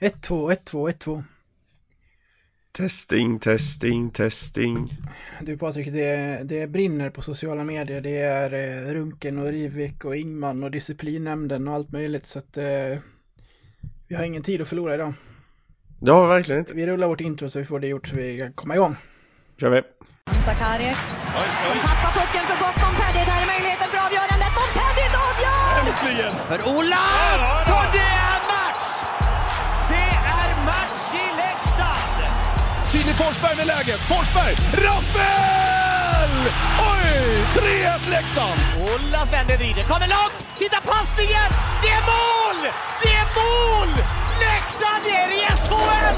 1, 2, 1, 2, 1, 2. Testing, testing, testing. Du Patrik, det, det brinner på sociala medier. Det är eh, Runken och Rivik och Ingman och disciplinnämnden och allt möjligt. Så att eh, vi har ingen tid att förlora idag. Det har vi verkligen inte. Vi rullar vårt intro så vi får det gjort så vi kan komma igång. kör vi. Sakari som tappar pucken för gott. Montpellier, där är möjligheten för avgörandet. Montpellier avgör! Äntligen! För Ola! Så det Filip Forsberg med läget. Forsberg! Rappel! Oj! 3-1 Leksand! Ola Svenne vrider, kommer långt! Titta passningen! Det är mål! Det är mål! Leksand är i SHL!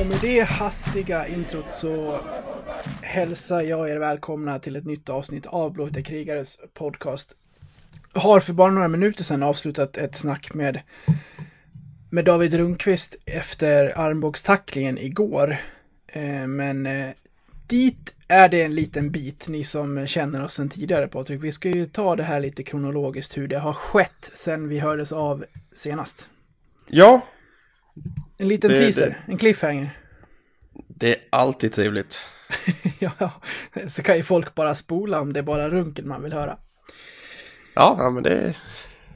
Och med det hastiga introt så hälsar jag er välkomna till ett nytt avsnitt av Blåvita krigares podcast. Har för bara några minuter sedan avslutat ett snack med, med David Rundqvist efter armbågstacklingen igår. Eh, men eh, dit är det en liten bit, ni som känner oss sedan tidigare Patrik. Vi ska ju ta det här lite kronologiskt hur det har skett sedan vi hördes av senast. Ja, En liten Det- teaser, en cliffhanger. det är alltid trevligt. ja, så kan ju folk bara spola om det är bara runken man vill höra. Ja, ja men det...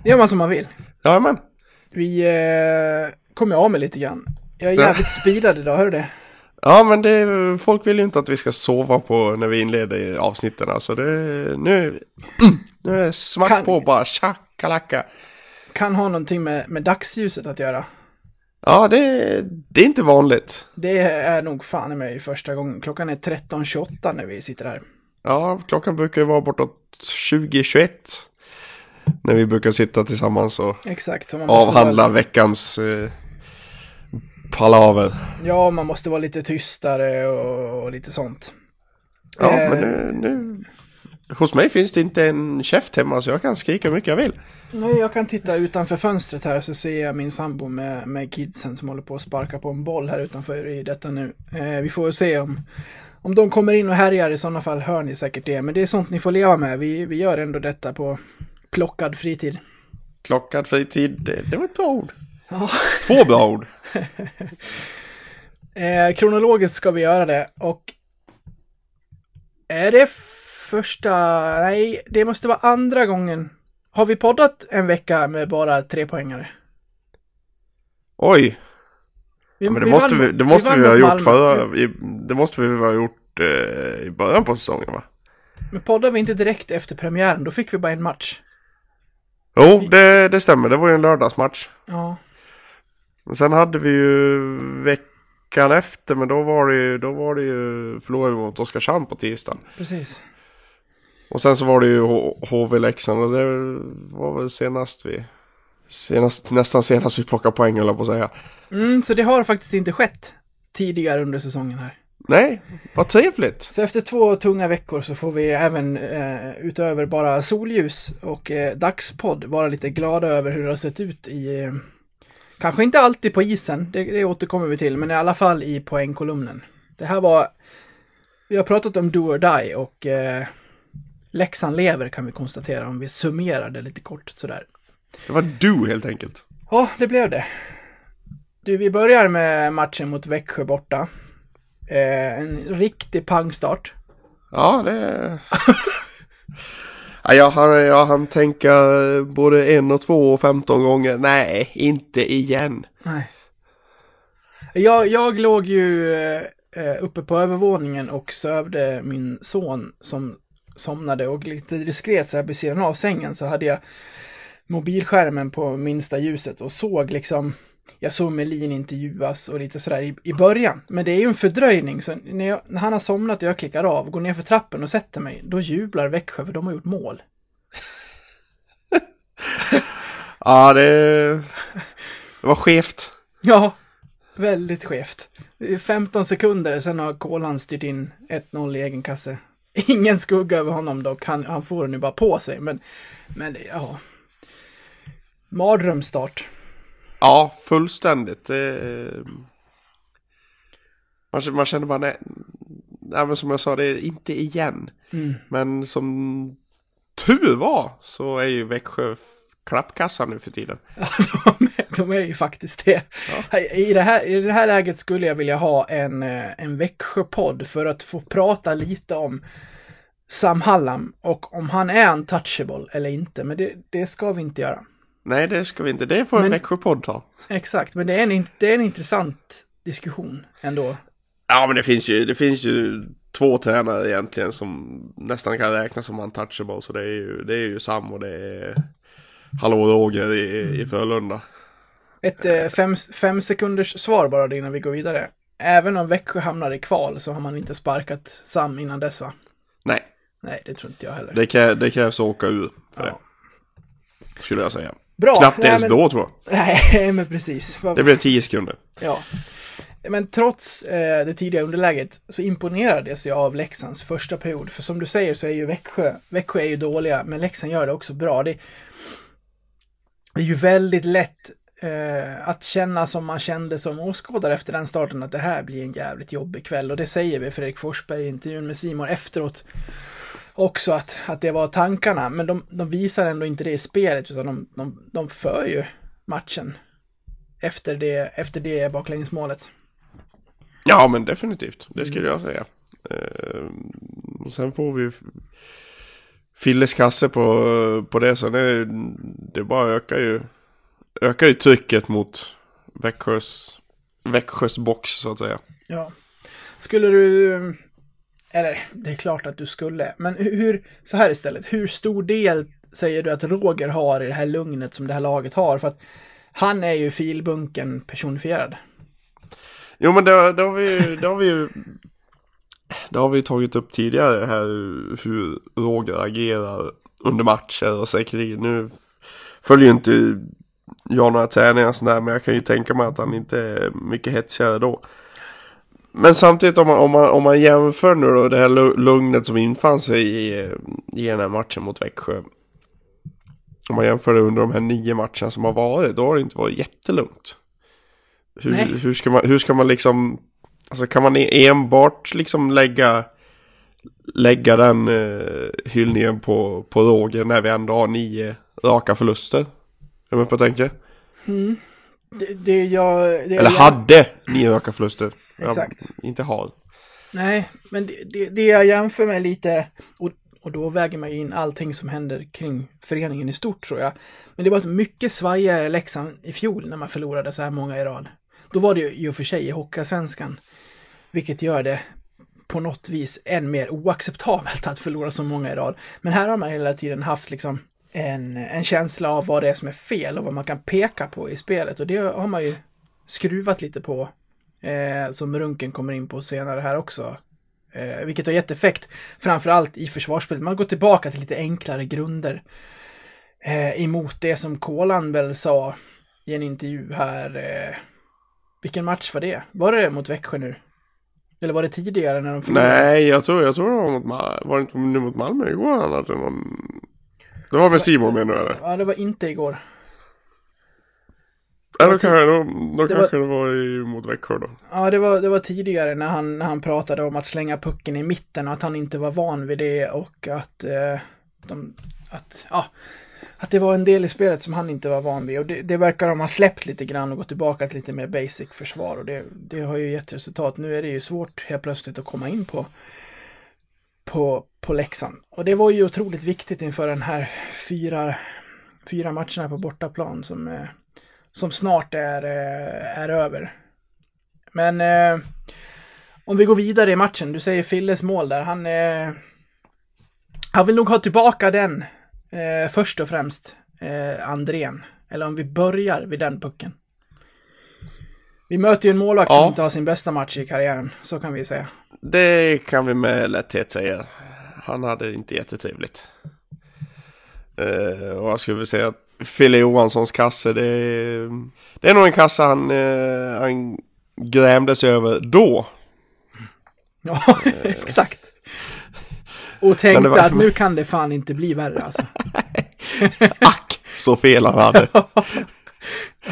Det gör man som man vill. Ja, men. Vi eh, kommer av med lite grann. Jag är jävligt speedad idag, hör du det? Ja, men det... Folk vill ju inte att vi ska sova på när vi inleder avsnitten. Alltså det... Nu... Nu är det smack Kan- på bara. Tjackalacka. Kan ha någonting med, med dagsljuset att göra. Ja, det, det är inte vanligt. Det är nog fan i mig första gången. Klockan är 13.28 när vi sitter här. Ja, klockan brukar ju vara bortåt 20-21. När vi brukar sitta tillsammans och Exakt. avhandla Vara, veckans eh, palaver. ja, man måste vara lite tystare och, och lite sånt. Ja, Eh. men nu, nu... Hos mig finns det inte en käft hemma så jag kan skrika hur mycket jag vill. Nej, jag kan titta utanför fönstret här så ser jag min sambo med, med kidsen som håller på att sparka på en boll här utanför i detta nu. Eh, vi får se om, om de kommer in och härjar. I sådana fall hör ni säkert det. Men det är sånt ni får leva med. Vi, vi gör ändå detta på plockad fritid. Klockad fritid, det, det var ett bra ord. Ja. Två bra ord. Eh, kronologiskt ska vi göra det och är det första, nej, det måste vara andra gången. Har vi poddat en vecka med bara tre poängare? Oj, Vi, ja, men det vi måste vann- vi, det måste vi, vann ha gjort förra, i, det måste vi ha gjort eh, i början på säsongen va? Men poddade vi inte direkt efter premiären, då fick vi bara en match. Jo, det, det stämmer, det var ju en lördagsmatch. Ja, Men sen hade vi ju veckan efter, men då var det ju, då var det ju, förlorade vi mot Oskarshamn på tisdagen. precis. Och sen så var det ju HV Leksand och det var väl senast vi, senast, nästan senast vi plockade poäng jag på att säga. Mm, så det har faktiskt inte skett tidigare under säsongen här. Nej, vad trevligt. Så efter två tunga veckor så får vi även eh, utöver bara solljus och eh, dagspodd vara lite glada över hur det har sett ut i eh, Kanske inte alltid på isen, det, det återkommer vi till, men i alla fall i poängkolumnen. Det här var Vi har pratat om do or die och eh, Leksand lever kan vi konstatera om vi summerar det lite kort sådär. Det var du helt enkelt. Ja, det blev det. Du, vi börjar med matchen mot Växjö borta. Eh, en riktig pangstart. Ja, det... ja, jag, hann, jag hann tänka både en och två och femton gånger. Nej, inte igen. Nej. Jag, jag låg ju eh, uppe på övervåningen och sövde min son som somnade och lite diskret så här vid sidan av sängen så hade jag mobilskärmen på minsta ljuset och såg liksom jag såg Melin intervjuas och lite sådär i, i början. Men det är ju en fördröjning, så när, jag, när han har somnat och jag klickar av, går ner för trappen och sätter mig, då jublar Växjö för de har gjort mål. Ja, det, det var skevt. Ja, väldigt skevt. Det är 15 sekunder, sen har Kolan styrt in 1-0 i egen kasse. Ingen skugga över honom dock, han, han får den ju bara på sig, men, men det- ja. Mardrömsstart. Ja, fullständigt. Det, man, känner- man känner bara, nej, nej, men som jag sa, det är inte igen. Mm. Men som tur var så är ju Växjö f- klappkassa nu för tiden. de, är, de är ju faktiskt det. I, det här, I det här läget skulle jag vilja ha en, eh, en Växjö-podd för att få prata lite om Sam Hallam och om han är untouchable eller inte. Men det, det ska vi inte göra. Nej, det ska vi inte. Det får en Men- Växjö-podd ta. Exakt, men det är en, det är en intressant diskussion ändå. Ja, men det finns ju, det finns ju två tränare egentligen som nästan kan räknas som untouchable. Så det är ju, det är ju Sam och det är Hallå Roger i, i Frölunda. Ett eh, fem, fem sekunders svar bara innan vi går vidare. Även om Växjö hamnar i kval så har man inte sparkat Sam innan dess va? Nej, Nej, det tror inte jag heller. det, krä, det krävs att åka ur för Ja. det. Skulle jag säga. Bra! Knappt ens men- då tror jag. Nej, men precis. Det blev 10 sekunder. Ja. Men trots eh, det tidiga underläget så imponerades jag av Leksands första period. För som du säger så är ju Växjö, Växjö är ju dåliga, men Leksand gör det också bra. Det, det är ju väldigt lätt eh, att känna som man kände som åskådare efter den starten att det här blir en jävligt jobbig kväll. Och det säger vi Fredrik Forsberg i intervjun med Simon efteråt också att, att det var tankarna. Men de, de visar ändå inte det i spelet utan de, de, de för ju matchen efter det, efter det baklängesmålet. Ja, men definitivt. Det skulle jag säga. Eh, och sen får vi Filles kasse på, på det. Sen är det, det bara ökar ju, ökar ju trycket mot Växjös, Växjös box så att säga. Ja. Skulle du, eller det är klart att du skulle, men hur, så här istället, hur stor del säger du att Roger har i det här lugnet som det här laget har? För att han är ju filbunken personifierad. Jo men det, det har vi ju, det har vi ju Det har vi tagit upp tidigare det här hur Roger agerar under matcher och säkerligen nu följer ju inte jag några träningar och sådär men jag kan ju tänka mig att han inte är mycket hetsigare då. Men samtidigt om man, om man, om man jämför nu då det här lu- lugnet som infann sig i, i den här matchen mot Växjö. Om man jämför det under de här nio matcherna som har varit då har det inte varit jättelugnt. Hur, Nej. hur, ska man, hur ska man liksom, alltså kan man enbart liksom lägga, lägga den eh, hyllningen på, på Roger när vi ändå har nio raka förluster? Är du med på att tänka? Det, det jag... Det Eller jag, hade nio raka förluster. Exakt. Inte har. Nej, men det, det, det jag jämför med lite, och, och då väger man ju in allting som händer kring föreningen i stort tror jag. Men det var ett mycket svajigare Leksand i fjol när man förlorade så här många i rad. Då var det ju i och för sig i Hockeyallsvenskan, vilket gör det på något vis än mer oacceptabelt att förlora så många i rad. Men här har man hela tiden haft liksom en, en känsla av vad det är som är fel och vad man kan peka på i spelet och det har man ju skruvat lite på eh, som Runken kommer in på senare här också. Eh, vilket har gett effekt, framförallt i försvarsspelet. Man går tillbaka till lite enklare grunder. Eh, emot det som Kolan väl sa i en intervju här. Eh, vilken match var det? Var det mot Växjö nu? Eller var det tidigare när de förlorade? Nej, jag tror, jag tror det var mot Malmö. Var det inte nu mot Malmö igår han hade någon... Det var med Simon menar du eller? Ja, det var inte igår. Ja, då kanske, då, då det kanske det var i, mot Växjö då. Ja, det var, det var tidigare när han, när han pratade om att slänga pucken i mitten och att han inte var van vid det och att, eh, de, att, ja, att det var en del i spelet som han inte var van vid. Och det, det verkar de ha släppt lite grann och gått tillbaka till lite mer basic försvar och det, det har ju gett resultat. Nu är det ju svårt helt plötsligt att komma in på, på, på Leksand. Och det var ju otroligt viktigt inför den här fyra, fyra matcherna på bortaplan som, eh, som snart är, eh, är över. Men eh, om vi går vidare i matchen, du säger Filles mål där, han, eh, han vill nog ha tillbaka den eh, först och främst, eh, Andrén. Eller om vi börjar vid den pucken. Vi möter ju en målvakt som Ja. inte har sin bästa match i karriären, så kan vi säga. Det kan vi med lätthet säga. Han hade inte jättetrevligt. Uh, och jag skulle vilja säga att Fille Johanssons kasse, det är, det är nog en kasse han, eh, han grämde sig över då. Ja, exakt. Och tänkte var- att nu kan det fan inte bli värre alltså. Ack, så fel han hade.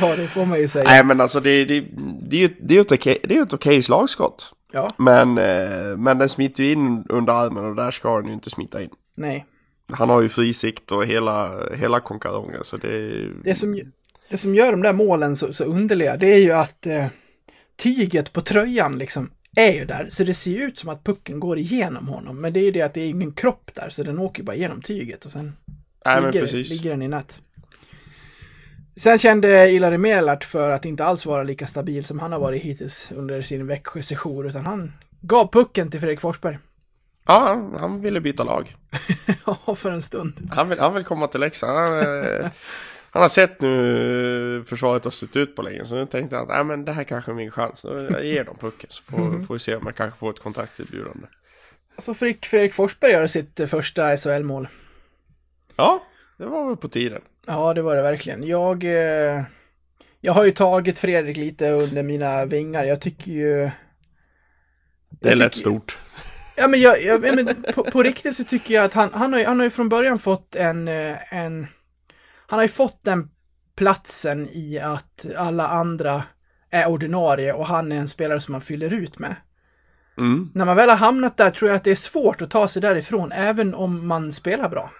Ja, det får man ju säga. Nej men alltså det, det, det är ju det är ju ett okej, det är ju ett okej slagskott. Ja, Men, eh, men den smiter ju in under armen och där ska den ju inte smita in. nej. Han har ju fri sikt och hela, hela konkarongen så det, Det som, det som gör de där målen så, så underliga, det är ju att eh, tyget på tröjan liksom är ju där, så det ser ju ut som att pucken går igenom honom. Men det är ju det att det är ingen kropp där, så den åker bara igenom tyget och sen Nej ligger, ligger den i nät. Sen kände Ilari Melart för att inte alls vara lika stabil som han har varit hittills under sin Växjö-sejour, utan han gav pucken till Fredrik Forsberg. Ja, han, ville byta lag. Ja, för en stund. Han vill, han vill komma till Leksand. Han, eh, han har sett nu försvaret har sett ut på länge. Så nu tänkte han att men det här kanske är min chans. Jag ger dem pucken så får, Mhm. får vi se om jag kanske får ett kontraktserbjudande. Så fick Fredrik Forsberg göra sitt eh, första SHL-mål. Ja, det var väl på tiden. Ja, det var det verkligen. Jag, eh, jag har ju tagit Fredrik lite under mina vingar. Jag tycker ju... Det är lätt tycker- stort. Ja, men, jag, jag, ja, men på, på riktigt så tycker jag att han, han, har ju, han har ju från början fått en, eh, en... Han har ju fått den platsen i att alla andra är ordinarie och han är en spelare som man fyller ut med. Mm. När man väl har hamnat där tror jag att det är svårt att ta sig därifrån, även om man spelar bra.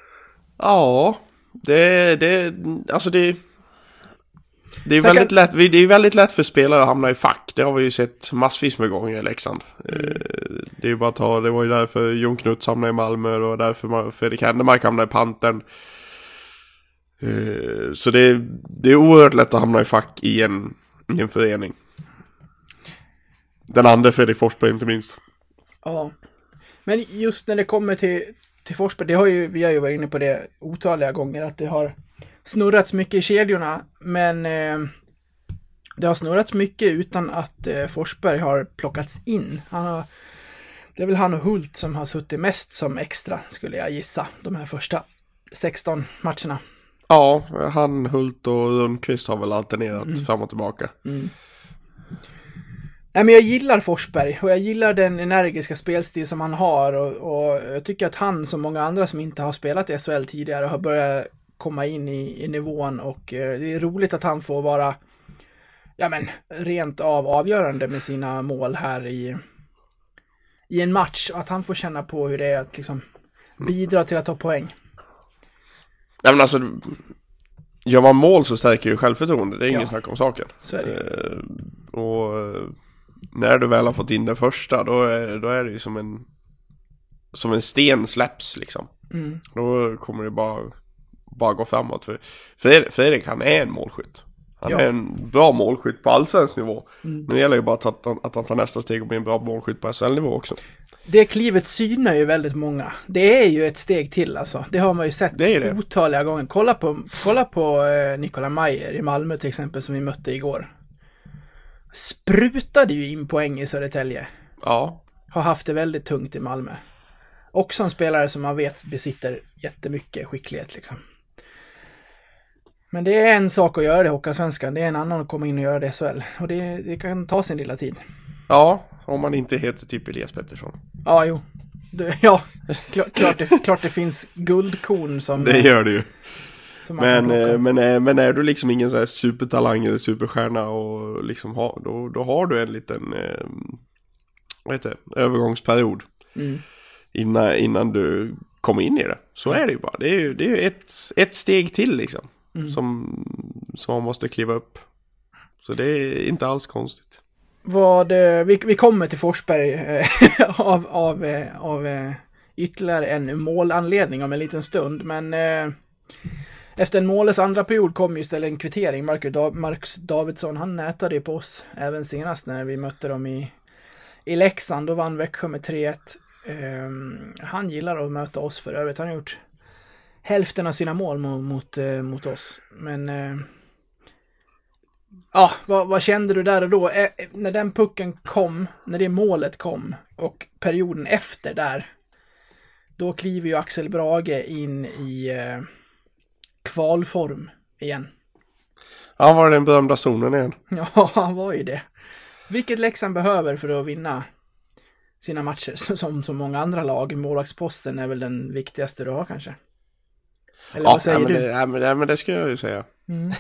Ja, det, det, alltså det... Det är, Sen väldigt kan- lätt, det är väldigt lätt för spelare att hamna i fack. Det har vi ju sett massvis med gånger i Leksand. Mm. Det är ju bara att ta, det var ju därför Jon Knuts hamnade i Malmö och därför Fredrik Händemark hamnade i Pantern. Eh, Så det, är- det är oerhört lätt att hamna i fack i en, i en förening. Den andra Fredrik Forsberg inte minst. Ja. Men just när det kommer till, till Forsberg, det har ju, vi har ju varit inne på det otaliga gånger, att det har snurrats mycket i kedjorna, men eh, det har snurrats mycket utan att eh, Forsberg har plockats in. Han har, det är väl han och Hult som har suttit mest som extra, skulle jag gissa, de här första 16 matcherna. Ja, han, Hult och Rundqvist har väl alternerat fram och tillbaka. Nej, men jag gillar Forsberg och jag gillar den energiska spelstil som han har och, och jag tycker att han som många andra som inte har spelat i SHL tidigare har börjat komma in i, i nivån och eh, det är roligt att han får vara ja men rent av avgörande med sina mål här i i en match att han får känna på hur det är att liksom bidra till att ta poäng. Nej men alltså, gör man mål så stärker det självförtroende. Det är ingen Ja. snack om saken. Så är det ju. Eh, och eh, när du väl har fått in den första, då är, då är det ju som en, som en sten släpps liksom. Mm. Då kommer det bara, bara gå framåt. För Fredrik, Fredrik han är en målskytt. Han Ja. Mm. är en bra målskytt på allsvensk nivå. Nu gäller det ju bara att han, att han tar nästa steg och blir en bra målskytt på SHL-nivå också. Det klivet synar ju väldigt många. Det är ju ett steg till alltså. Det har man ju sett Det det. otaliga gånger. Kolla på, kolla på eh, Nikola Mayer i Malmö till exempel som vi mötte igår. Sprutade ju in poäng i Södertälje. Ja, Har haft det väldigt tungt i Malmö. Också en spelare som man vet besitter jättemycket skicklighet liksom. Men det är en sak att göra det i Hockeyallsvenskan. Det är en annan att komma in och göra det SHL. Och det, det kan ta sin lilla tid. ja, om man inte heter typ Elias Pettersson. Ja, jo. Det, ja, klart, klart, det, klart det finns guldkorn som, Det gör det ju. Men, eh, men, eh, men är du liksom ingen så här supertalang eller superstjärna och liksom har, då, då har du en liten, eh, vad heter det, övergångsperiod. Mm. Innan, innan du kommer in i det. Så är det ju bara. Det är ju, det är ju ett, ett steg till liksom. Mm. Som, som man måste kliva upp. Så det är inte alls konstigt. Vad, eh, vi, vi kommer till Forsberg eh, av, av, eh, av ytterligare en målanledning om en liten stund, men efter en måles andra period kom ju istället en kvittering. Marcus, Dav- Marcus Davidsson, han nätade ju på oss även senast när vi mötte dem i, i Leksand. Då vann Växjö med 3-1. Ehm, han gillar att möta oss för övrigt. Han har gjort hälften av sina mål mot, mot, eh, mot oss. Men eh, Ja, vad, vad kände du där och då? Eh, när den pucken kom, när det målet kom och perioden efter där, då kliver ju Axel Brage in i eh, kvalform igen. Ja, var det den berömda zonen igen? Ja, han var ju det. Vilket Leksand behöver för att vinna sina matcher, som så många andra lag. Målvaktsposten är väl den viktigaste du har kanske? Eller vad säger nej, men du? Det, nej, men, nej, men det ska jag ju säga. Mm.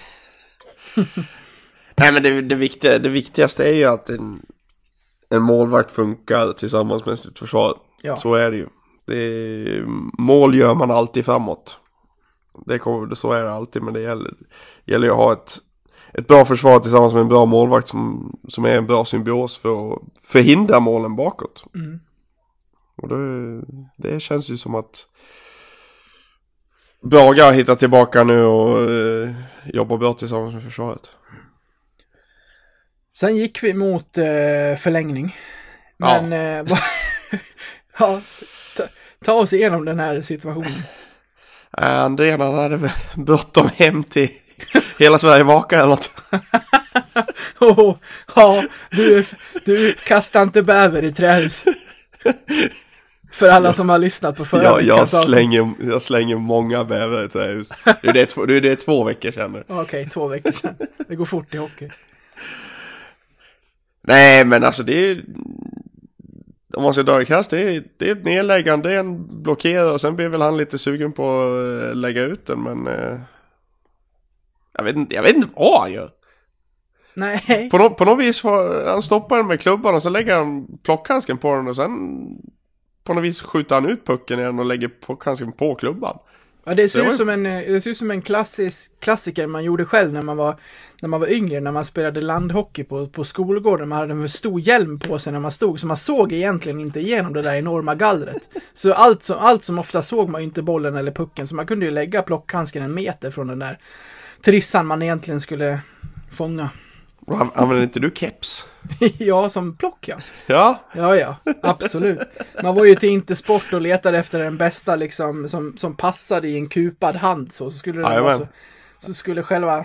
nej, men det, det, viktiga, det viktigaste är ju att en, en målvakt funkar tillsammans med sitt försvar. Ja. Så är det ju. det, mål gör man alltid framåt. Det kommer, så är det alltid, men det gäller, gäller ju att ha ett, ett bra försvar tillsammans med en bra målvakt som, som är en bra symbios för att förhindra målen bakåt. Mm. Och det, det känns ju som att Braga har hittat tillbaka nu och eh, jobbar bra tillsammans med försvaret. Sen gick vi mot eh, förlängning. Ja. Men, eh, vad- ja, ta, ta oss igenom den här situationen. Äh, Andrén han hade bråttom hem till Hela Sverige vakar eller något. Oh, ja, du, du kastar inte bäver i trähus. För alla som har lyssnat på förra Jag, jag, avsnitt. slänger, jag slänger många bävrar i trähus. Det är det, två- det är det två veckor sedan nu. Okej, två veckor sedan. Det går fort i hockey. Nej men alltså det är Om man ska dra i kast, det är, det är ett nedläggande, det är en blockerare och sen blir väl han lite sugen på att eh, lägga ut den men eh, jag, vet inte, jag vet inte vad han gör. Nej, På, nå på något vis får han stoppa den med klubban och så lägger han plockhandsken på den och sen på något vis skjuter han ut pucken igen och lägger plockhandsken på klubban. ja, det ser Det ut som en, eh, det ser ut som en klassisk, klassiker man gjorde själv när man var, när man var yngre, när man spelade landhockey på, på skolgården. Man hade en stor hjälm på sig när man stod, så man såg egentligen inte igenom det där enorma gallret. Så allt som, allt som ofta såg man ju inte bollen eller pucken, så man kunde ju lägga plockhandsken en meter från den där trissan man egentligen skulle fånga. Använder inte du keps? ja, som plock ja. Ja, Ja, ja, absolut. Man var ju till Intersport och letade efter den bästa liksom som, som passade i en kupad hand så, så skulle det vara så. Så skulle själva,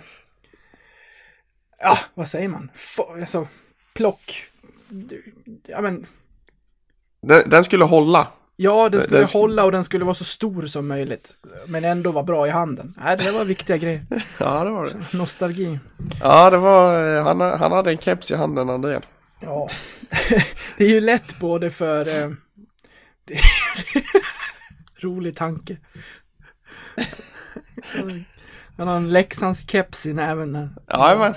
ja, vad säger man? Få, alltså, plock. Ja, men, den, den skulle hålla. Ja, den skulle Den hålla och den skulle vara så stor som möjligt. Men ändå vara bra i handen. Nej, det var viktiga grejer. Ja, det var det. Nostalgi. Ja, det var, eh, han, han hade en keps i handen, Andrén. Ja, det är ju lätt både för... Eh, det, rolig tanke. Han har en Leksands keps i näven. Jajamän.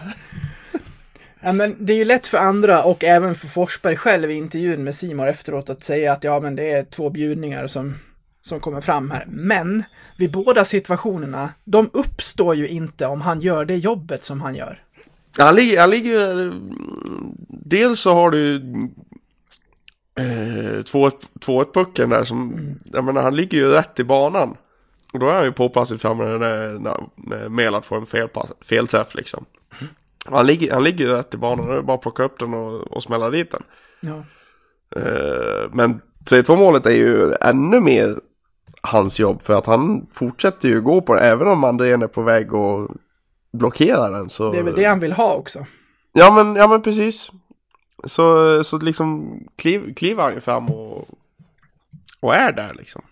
Ja, men det är ju lätt för andra och även för Forsberg själv i intervjun med Simon efteråt att säga att ja, men det är två bjudningar som, som kommer fram här. Men vid båda situationerna, de uppstår ju inte om han gör det jobbet som han gör. Han ligger, dels så har du eh, 2-1 pucken där som, jag menar han ligger ju rätt i banan. Och då är han ju påpassligt framme när, när, när Melat får en felpass, felträff liksom. Han ligger, han ligger ju rätt i banan, det är bara att plocka upp den och, och smälla dit den. Ja. Eh, men 3-2 målet är ju ännu mer hans jobb för att han fortsätter ju gå på den även om Andrén är på väg att blockera den så... Det är väl det han vill ha också. Ja men, ja men precis. Så, så liksom kliv, kliver han ju fram och, och är där liksom.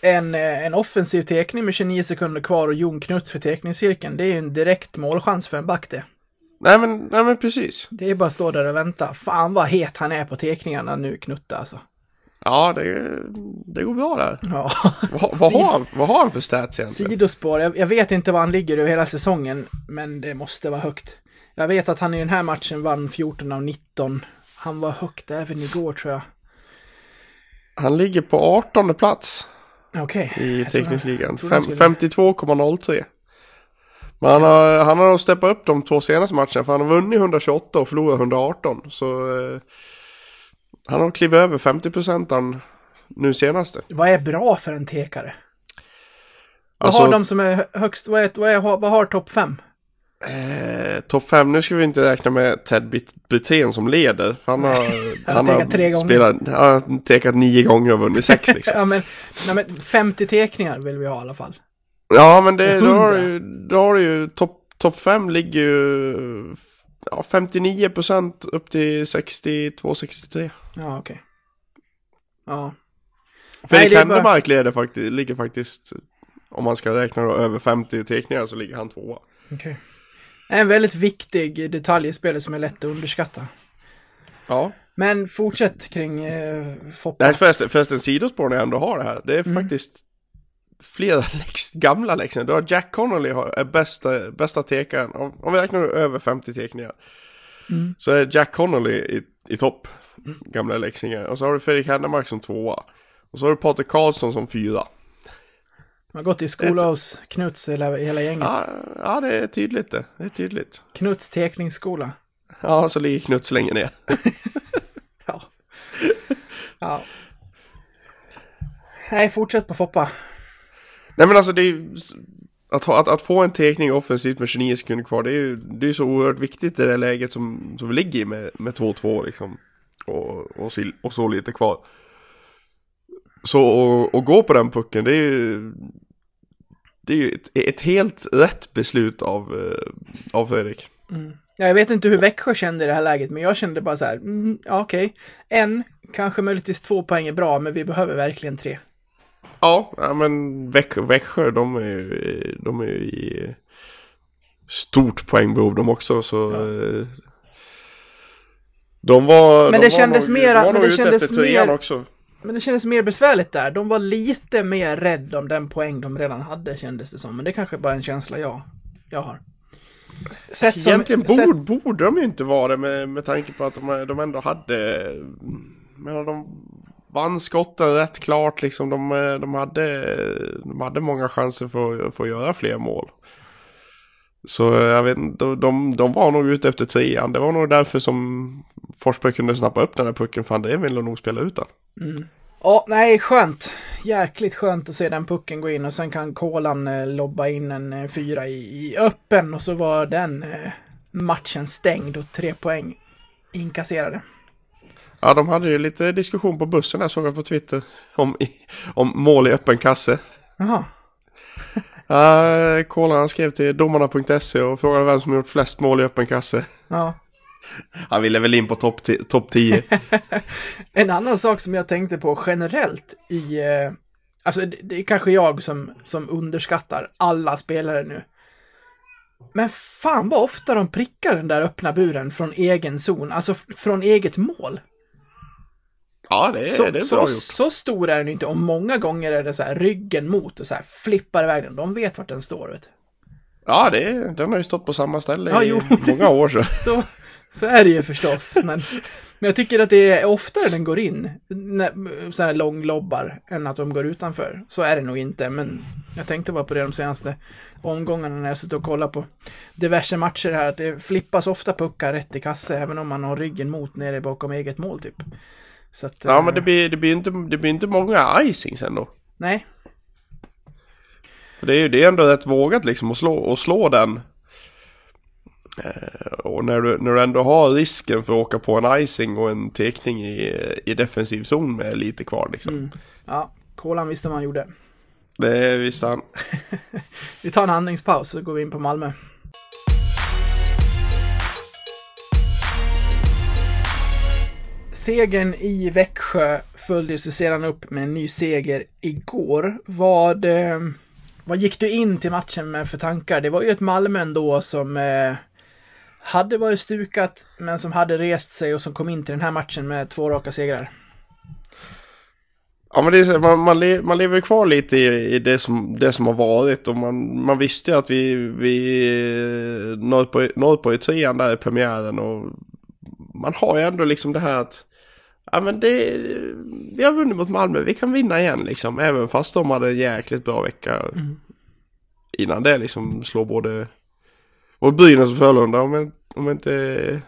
En, eh, en offensiv tekning med 29 sekunder kvar och Jon Knuts för tekningscirkeln, det är ju en direkt målchans för en back det. Nej men, nej men precis. Det är bara att stå där och vänta. Fan vad het han är på tekningarna nu, Knutta alltså. Ja det, det går bra där. Ja. Vad, vad, har, han, vad har han för stats egentligen? Sidospår, jag, jag vet inte vad han ligger över hela säsongen, men det måste vara högt. Jag vet att han i den här matchen vann 14 av 19. Han var högt även igår tror jag. Han ligger på 18 plats Okej. i Jag tror teckningsligan. jag trodde han Fem- skulle- 52,03. Men han har, han har steppat upp de två senaste matcherna för han har vunnit 128 och förlorat 118. Så eh, han har klivit över 50% nu senaste. Vad är bra för en tekare? Vad Alltså- har de som är hö- högst, vad, är, vad, är, vad har topp 5? Eh, Topp 5, nu ska vi inte räkna med Ted Brit- Brithén som leder. För han har, Han har tekat tre gånger. spelat, han har tekat nio gånger och vunnit sex liksom. Ja men, nej, men 50 tekningar vill vi ha i alla fall. Ja men det, då har 100. du då har du ju topp top 5 ligger ju ja, 59% upp till 62-63. Ja okej. Ja. Nej, Fredrik Händemark leder faktiskt, ligger faktiskt, om man ska räkna då, över 50 teckningar så ligger han tvåa. Okej. En väldigt viktig detalj i spelet som är lätt att underskatta. Ja. Men fortsätt kring eh, Foppa. Nej förresten, förresten sidospår när jag ändå har det här. Det är Mm. faktiskt flera lex, gamla läxor. Du har Jack Connolly är bästa, bästa tekaren. Om, om vi räknar över 50 teckningar. Mm. Så är Jack Connolly i, i topp. Gamla läxingar. Och så har du Fredrik Händemark som tvåa. Och så har du Patrik Karlsson som fyra. De har gått i skola hos Knuts hela, hela gänget. Ja, ja, det är tydligt det. Det är tydligt. Knuts teckningsskola. Ja, så ligger Knuts längre ner. Ja. ja. Nej, fortsätt på Foppa. Nej men alltså det är ju... Att, ha, att, att få en tekning offensivt med 29 sekunder kvar, det är ju det är så oerhört viktigt i det läget som, som vi ligger i med, med 2-2 liksom. Och, och, så, och så lite kvar. Så och, och gå på den pucken, det är ju... Det är ju ett, ett helt rätt beslut av, eh, av Fredrik. Mm. jag vet inte hur Växjö kände i det här läget, men jag kände bara så här, mm, okej. okej. En, kanske möjligtvis två poäng är bra, men vi behöver verkligen tre. Ja, ja men Växjö, Växjö de är ju de är i stort poängbehov de också så eh, De var Men de det kändes nog, mera- var men det kändes mer- också. Men det kändes mer besvärligt där. De var lite mer rädda om den poäng de redan hade, kändes det som. Men det kanske bara är en känsla jag, jag har. Sett som, Egentligen sett- borde, borde de ju inte vara det med, med tanke på att de, de ändå hade Men de vann skotten rätt klart liksom. De, eh, de, hade, de hade många chanser för, för att göra fler mål. Så eh, jag vet inte, de, de, de var nog ute efter trean. Det var nog därför som Forsberg kunde snappa upp den där pucken. För han ville nog spela ut den. Mm. Ja, nej, skönt. Jäkligt skönt att se den pucken gå in och sen kan Kolan eh, lobba in en eh, fyra i, i öppen och så var den eh, matchen stängd och tre poäng inkasserade. Ja, de hade ju lite diskussion på bussen här såg jag på Twitter. Om, om mål i öppen kasse. Jaha, Uh, Kolan skrev till domarna.se och frågade vem som gjort flest mål i öppen kasse. ja. Han ville väl in på topp topp 10. En annan sak som jag tänkte på generellt i... Eh, alltså det, det är kanske jag som, som underskattar alla spelare nu. Men fan vad ofta de prickar den där öppna buren från egen zon, alltså från eget mål. Ja, det är, Så, det är så, bra gjort. så stor är den inte och många gånger är det så här ryggen mot och så här flippar iväg den. De vet vart den står. Vet. Ja, det är, den har ju stått på samma ställe Ja, i jo, många år så. Så, så är det ju förstås. Men, men jag tycker att det är oftare den går in, så här långlobbar, än att de går utanför. Så är det nog inte, men jag tänkte bara på det de senaste omgångarna när jag suttit och kollat på diverse matcher här, att det flippas ofta puckar rätt i kasse, även om man har ryggen mot nere bakom eget mål typ. Så att, Ja, eh, men det blir, det blir, inte, det blir inte många icings ändå. Nej, För det är ju det är ändå rätt vågat liksom att slå, att slå den. Eh, och när du, när du ändå har risken för att åka på en icing och en tekning i, i defensiv zon med lite kvar liksom. ja, kolan visste man gjorde. Det visste han. Vi tar en andningspaus så går vi in på Malmö. Segern i Växjö följdes ju sedan upp med en ny seger igår. Vad, eh, vad gick du in till matchen med för tankar? Det var ju ett Malmö ändå som eh, hade varit stukat, men som hade rest sig och som kom in till den här matchen med två raka segrar. Ja men det är, så- man, man, le, man lever kvar lite i, i det, som, det som har varit och man, man visste ju att vi, vi når på, på i trean där i premiären och man har ju ändå liksom det här att ja men det, vi har vunnit mot Malmö, vi kan vinna igen liksom även fast de hade en jäkligt bra vecka innan det liksom slår både, både Brynäs och Frölunda om jag, om jag inte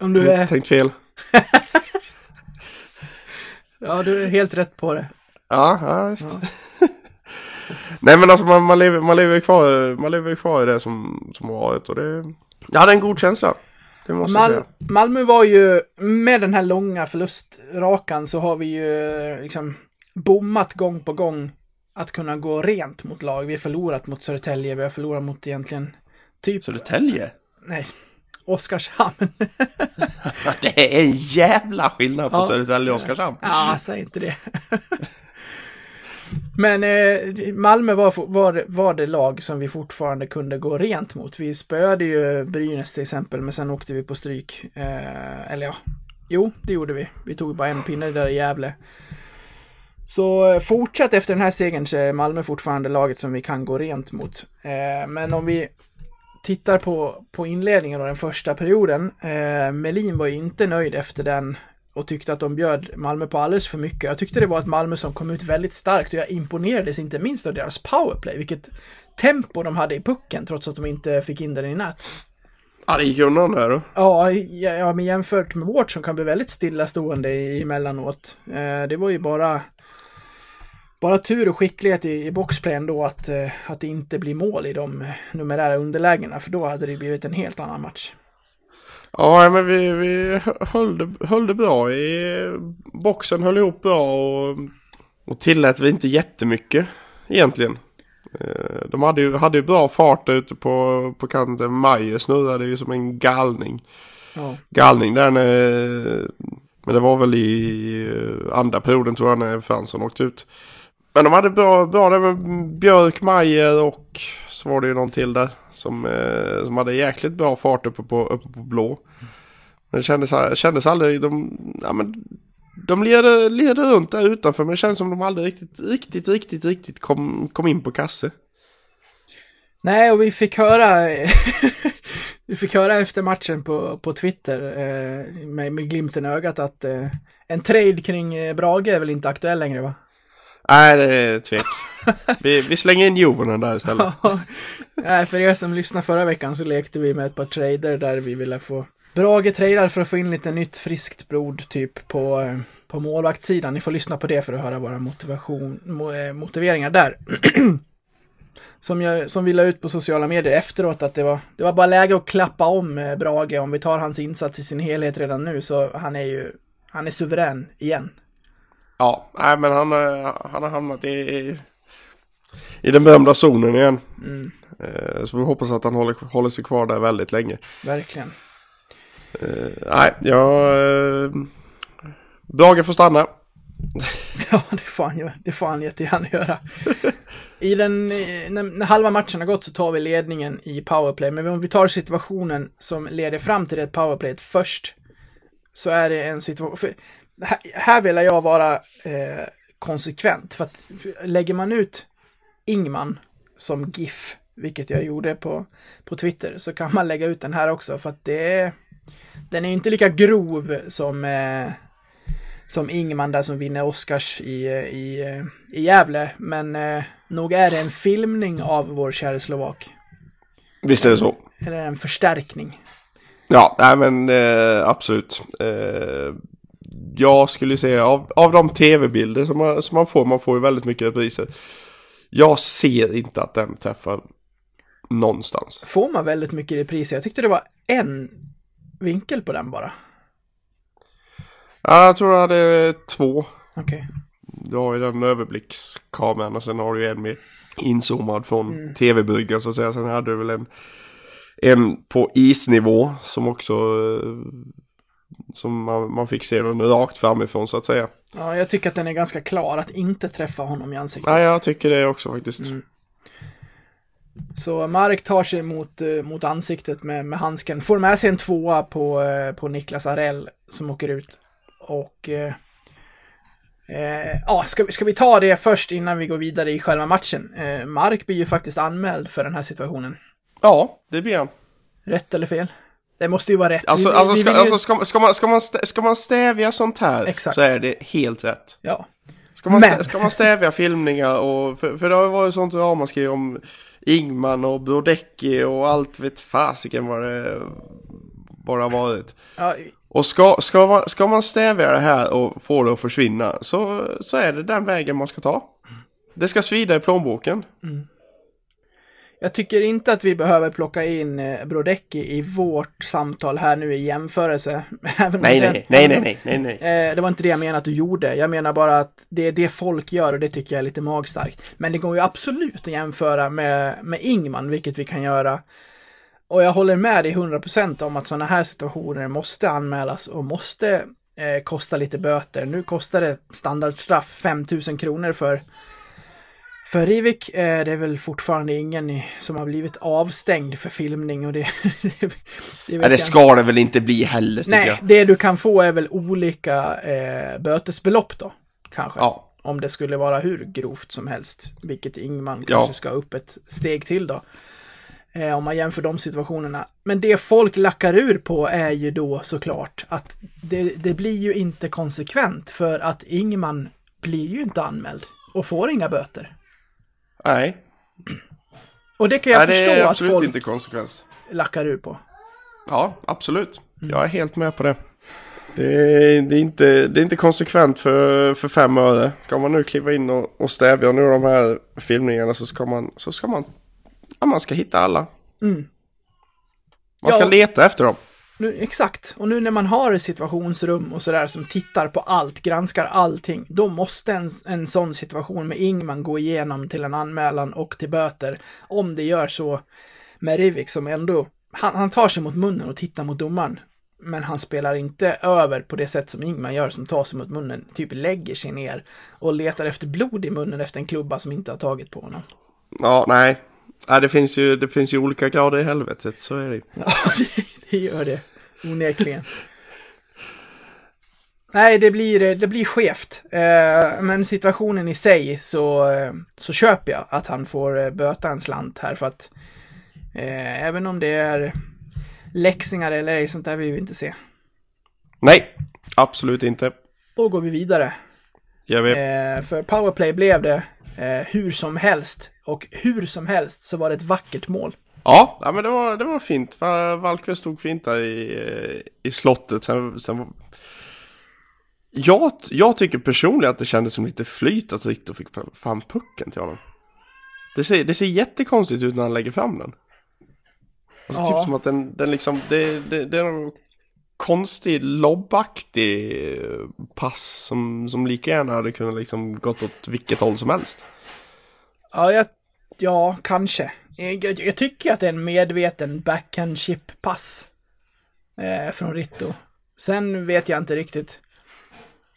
Om du är, tänkt fel. ja, du är helt rätt på det. Ja, ja visst. Nej men alltså man, man, lever, man, lever kvar, man lever kvar i det som, som har varit och det... Jag hade en god känsla. Det måste jag Mal säga. Malmö var ju, med den här långa förlustrakan så har vi ju liksom bommat gång på gång att kunna gå rent mot lag. Vi har förlorat mot Södertälje, vi har förlorat mot egentligen typ, Södertälje? nej, Oskarshamn. Det är en jävla skillnad på Ja. Södertälje och Oskarshamn. Ja, säg inte det. Men eh, Malmö var, var, var det lag som vi fortfarande kunde gå rent mot. Vi spöade ju Brynäs till exempel, men sen åkte vi på stryk. Eh, eller ja, jo, det gjorde vi. Vi tog bara en pinne där i Gävle. Så eh, fortsatt efter den här segern så är Malmö fortfarande laget som vi kan gå rent mot. Eh, men om vi tittar på, på inledningen och den första perioden. Eh, Melin var ju inte nöjd efter den och tyckte att de bjöd Malmö på alldeles för mycket. Jag tyckte det var ett Malmö som kom ut väldigt starkt och jag imponerades inte minst av deras powerplay, vilket tempo de hade i pucken trots att de inte fick in den i nät. Ja, det gick undan där då. Ja, ja, men jämfört med vårt som kan bli väldigt stillastående emellanåt. Eh, det var ju bara bara tur och skicklighet i, i boxplayen då att, eh, att det inte blir mål i de numerära underlägena, för då hade det blivit en helt annan match. Ja, men vi, vi höll, det, höll det bra i boxen, höll ihop bra och, och tillät vi inte jättemycket egentligen. Eh, De hade ju, hade ju bra fart ute på, på kanten. Maje snurrade ju som en galning. Ja, Galning där när, men det var väl i eh, andra perioden tror jag när Fransson åkte ut. Men de hade bra, bra där med Björk, Majer och så var det ju någon till där som, eh, som hade jäkligt bra fart uppe på, uppe på blå. Men det kändes, kändes aldrig, de, ja men de leder, leder runt där utanför men det kändes som de aldrig riktigt, riktigt, riktigt, riktigt kom, kom in på kasse. Nej, och vi fick höra Vi fick höra efter matchen på, på Twitter eh, med, med glimten i ögat att eh, en trade kring eh, Brage är väl inte aktuell längre va? Nej, det är tvek. vi, vi slänger in Jovonen där istället. Nej, för er som lyssnade förra veckan så lekte vi med ett par trader där vi ville få Brage tradar för att få in lite nytt friskt blod typ på, eh, på målvaktssidan. Ni får lyssna på det för att höra våra motivation, mo, eh, motiveringar där. som, jag, som vi la ut på sociala medier efteråt att det var, det var bara läge att klappa om eh, Brage om vi tar hans insats i sin helhet redan nu så han är ju han är suverän igen. Ja, nej men han, eh, han har hamnat i, i, i den berömda zonen igen. Mm, Eh, Så vi hoppas att han håller, håller sig kvar där väldigt länge. verkligen. Eh, Nej, jag... eh, Brage får stanna. Ja, det får han, det får han jättegärna göra. I den, när, när halva matchen har gått så tar vi ledningen i powerplay, men om vi tar situationen som leder fram till det powerplayet först, så är det en situation, för här, här vill jag vara eh, konsekvent, för att lägger man ut Ingman som GIF, vilket jag gjorde på, på Twitter, så kan man lägga ut den här också, för att det är, den är inte lika grov som eh, som Ingman där som vinner Oscars i, i, i Gävle. Men eh, nog är det en filmning av vår kära Slovak. Visst är det så. Eller en förstärkning. Ja, nej men eh, absolut. Eh, jag skulle säga av, av de tv-bilder som man, som man får, man får ju väldigt mycket repriser. Jag ser inte att den träffar någonstans. Får man väldigt mycket repriser? Jag tyckte det var en vinkel på den bara. Ja, jag tror jag hade två. Okej. Du har ju den överblickskameran och sen har du ju en med inzoomad från Mm. tv-bryggan så att säga. Sen hade du väl en, en på isnivå som också eh, som man, man fick se den rakt framifrån så att säga. Ja, jag tycker att den är ganska klar att inte träffa honom i ansiktet. Nej, jag tycker det också faktiskt. Mm. Så Mark tar sig mot, eh, mot ansiktet med, med handsken. Får med sig en tvåa på, eh, på Niklas Arell som åker ut. Och... Eh, eh, ja, ska, ska vi ta det först innan vi går vidare i själva matchen? Eh, Mark blir ju faktiskt anmäld för den här situationen. Ja, det blir han. Rätt eller fel? Det måste ju vara rätt. Alltså, Vi- vi- alltså, vi ska, alltså man, ska, man stä, ska man stävja sånt här Exakt. så är det helt rätt. Ja. Ska man, Men- stä, ska man stävja filmningar och, för, för det har ju varit sånt ramaskri om Ingman och Brodecki och allt vet fasiken vad det, har varit. ja. Och ska, ska, man, ska man stävja det här och få det att försvinna så, så är det den vägen man ska ta. Det ska svida i plånboken. Jag tycker inte att vi behöver plocka in eh, Brodecki i vårt samtal här nu i jämförelse. Även Nej, nej, nej, nej, nej, nej, nej. Eh, det var inte det jag menade att du gjorde. Jag menar bara att det är det folk gör och det tycker jag är lite magstarkt. Men det går ju absolut att jämföra med, med Ingman, vilket vi kan göra. Och jag håller med dig 100% om att sådana här situationer måste anmälas och måste eh, kosta lite böter. Nu kostar det standardstraff 5000 kronor för för Rivik, eh, det är väl fortfarande ingen som har blivit avstängd för filmning och det... det, det, Ja, det ska det väl inte bli heller Nej, jag. det du kan få är väl olika eh, bötesbelopp då, kanske. Ja. Om det skulle vara hur grovt som helst, vilket Ingman Ja. kanske ska upp ett steg till då. Eh, om man jämför de situationerna. Men det folk lackar ur på är ju då såklart att det, det blir ju inte konsekvent för att Ingman blir ju inte anmäld och får inga böter. Nej, Och det kan jag Nej det förstå är att absolut folk inte konsekvens. lackar ur på. Ja, absolut. Mm. Jag är helt med på det. Det är, det är, inte, det är inte konsekvent för, för fem öre. Ska man nu kliva in och, och stävja nu de här filmningarna så ska man, så ska man, ja, man ska hitta alla. Mm. Man ska Ja. leta efter dem. Nu, exakt, och nu när man har situationsrum och sådär som tittar på allt, granskar allting, då måste en, en sån situation med Ingman gå igenom till en anmälan och till böter. Om det gör så med Rivik som ändå, han, han tar sig mot munnen och tittar mot domaren. Men han spelar inte över på det sätt som Ingman gör som tar sig mot munnen, typ lägger sig ner och letar efter blod i munnen efter en klubba som inte har tagit på honom. Ja, nej. nej det, finns ju, det finns ju olika grader i helvetet, så är det ju. Ja, det, det gör det. Onekligen. Nej, det blir, det blir skevt. Eh, men situationen i sig så, eh, så köper jag att han får eh, böta en slant här för att även om det är läxingar eller ej, sånt där vill vi inte se. Nej, absolut inte. Då går vi vidare. Jag vet. För powerplay blev det hur som helst. Och hur som helst så var det ett vackert mål. Ja, ja men det var, det var fint. Va- Valkve stod fint där i, i slottet. Sen, sen, jag, jag tycker personligen att det kändes som lite flyt att Ritto fick fram pucken till honom. Det ser, det ser jättekonstigt ut när han lägger fram den. Alltså Ja. typ som att den, den liksom, det, det, det är någon konstig lobbaktig pass som, som lika gärna hade kunnat liksom gått åt vilket håll som helst. Ja, jag, ja kanske. Jag, jag, tycker att det är en medveten backhand chip-pass eh, från Ritto. Sen vet jag inte riktigt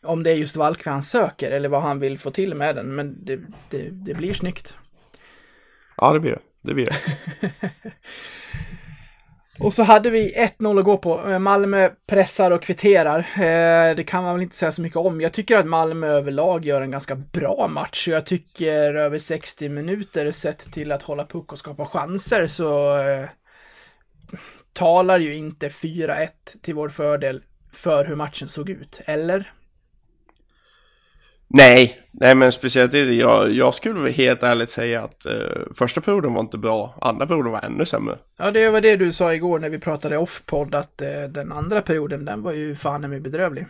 om det är just Valkve han söker eller vad han vill få till med den, men det, det, det blir snyggt. Ja, det blir det. Det blir det. Och så hade vi 1-0 att gå på. Eh, Malmö pressar och kvitterar. Eh, Det kan man väl inte säga så mycket om. Jag tycker att Malmö överlag gör en ganska bra match. Jag tycker över 60 minuter sett till att hålla puck och skapa chanser så eh, talar ju inte 4-1 till vår fördel för hur matchen såg ut. Eller? Nej, nej men speciellt det, jag, jag skulle väl helt ärligt säga att eh, första perioden var inte bra, andra perioden var ännu sämre. Ja, det var det du sa igår när vi pratade off-podd att eh, den andra perioden, den var ju fan med bedrövlig.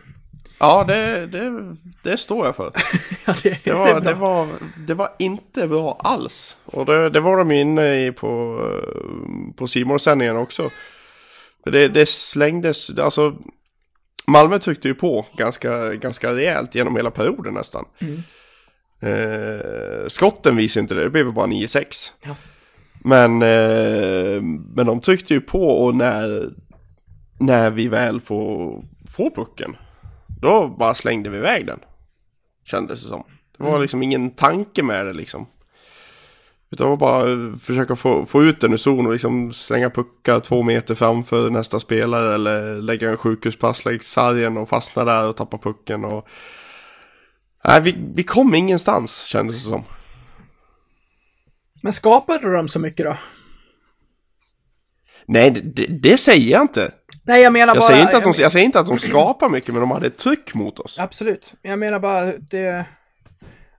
Ja, det, det, det står jag för. Ja, det, Det var, bra. det var, det var inte bra alls. Och det, det var de inne i på, eh, på simon sändningen också. För det, det slängdes, alltså Malmö tryckte ju på ganska, ganska rejält genom hela perioden nästan. Eh, skotten visade ju inte det, det blev bara 9-6. Ja. Men, eh, men de tryckte ju på och när, när vi väl får, får pucken, då bara slängde vi iväg den. Kändes det som. Det var liksom ingen tanke med det liksom. Utan bara försöka få, få ut den ur zon och liksom slänga puckar två meter framför nästa spelare eller lägga en sjukhuspass längs sargen och fastna där och tappa pucken och... Nej, vi, vi kom ingenstans kändes det som. Men skapade de så mycket då? Nej, det, det, säger jag inte. Nej, jag menar Jag bara... säger, inte att de, jag säger inte att de skapar mycket, men de hade ett tryck mot oss. Absolut. Jag menar bara det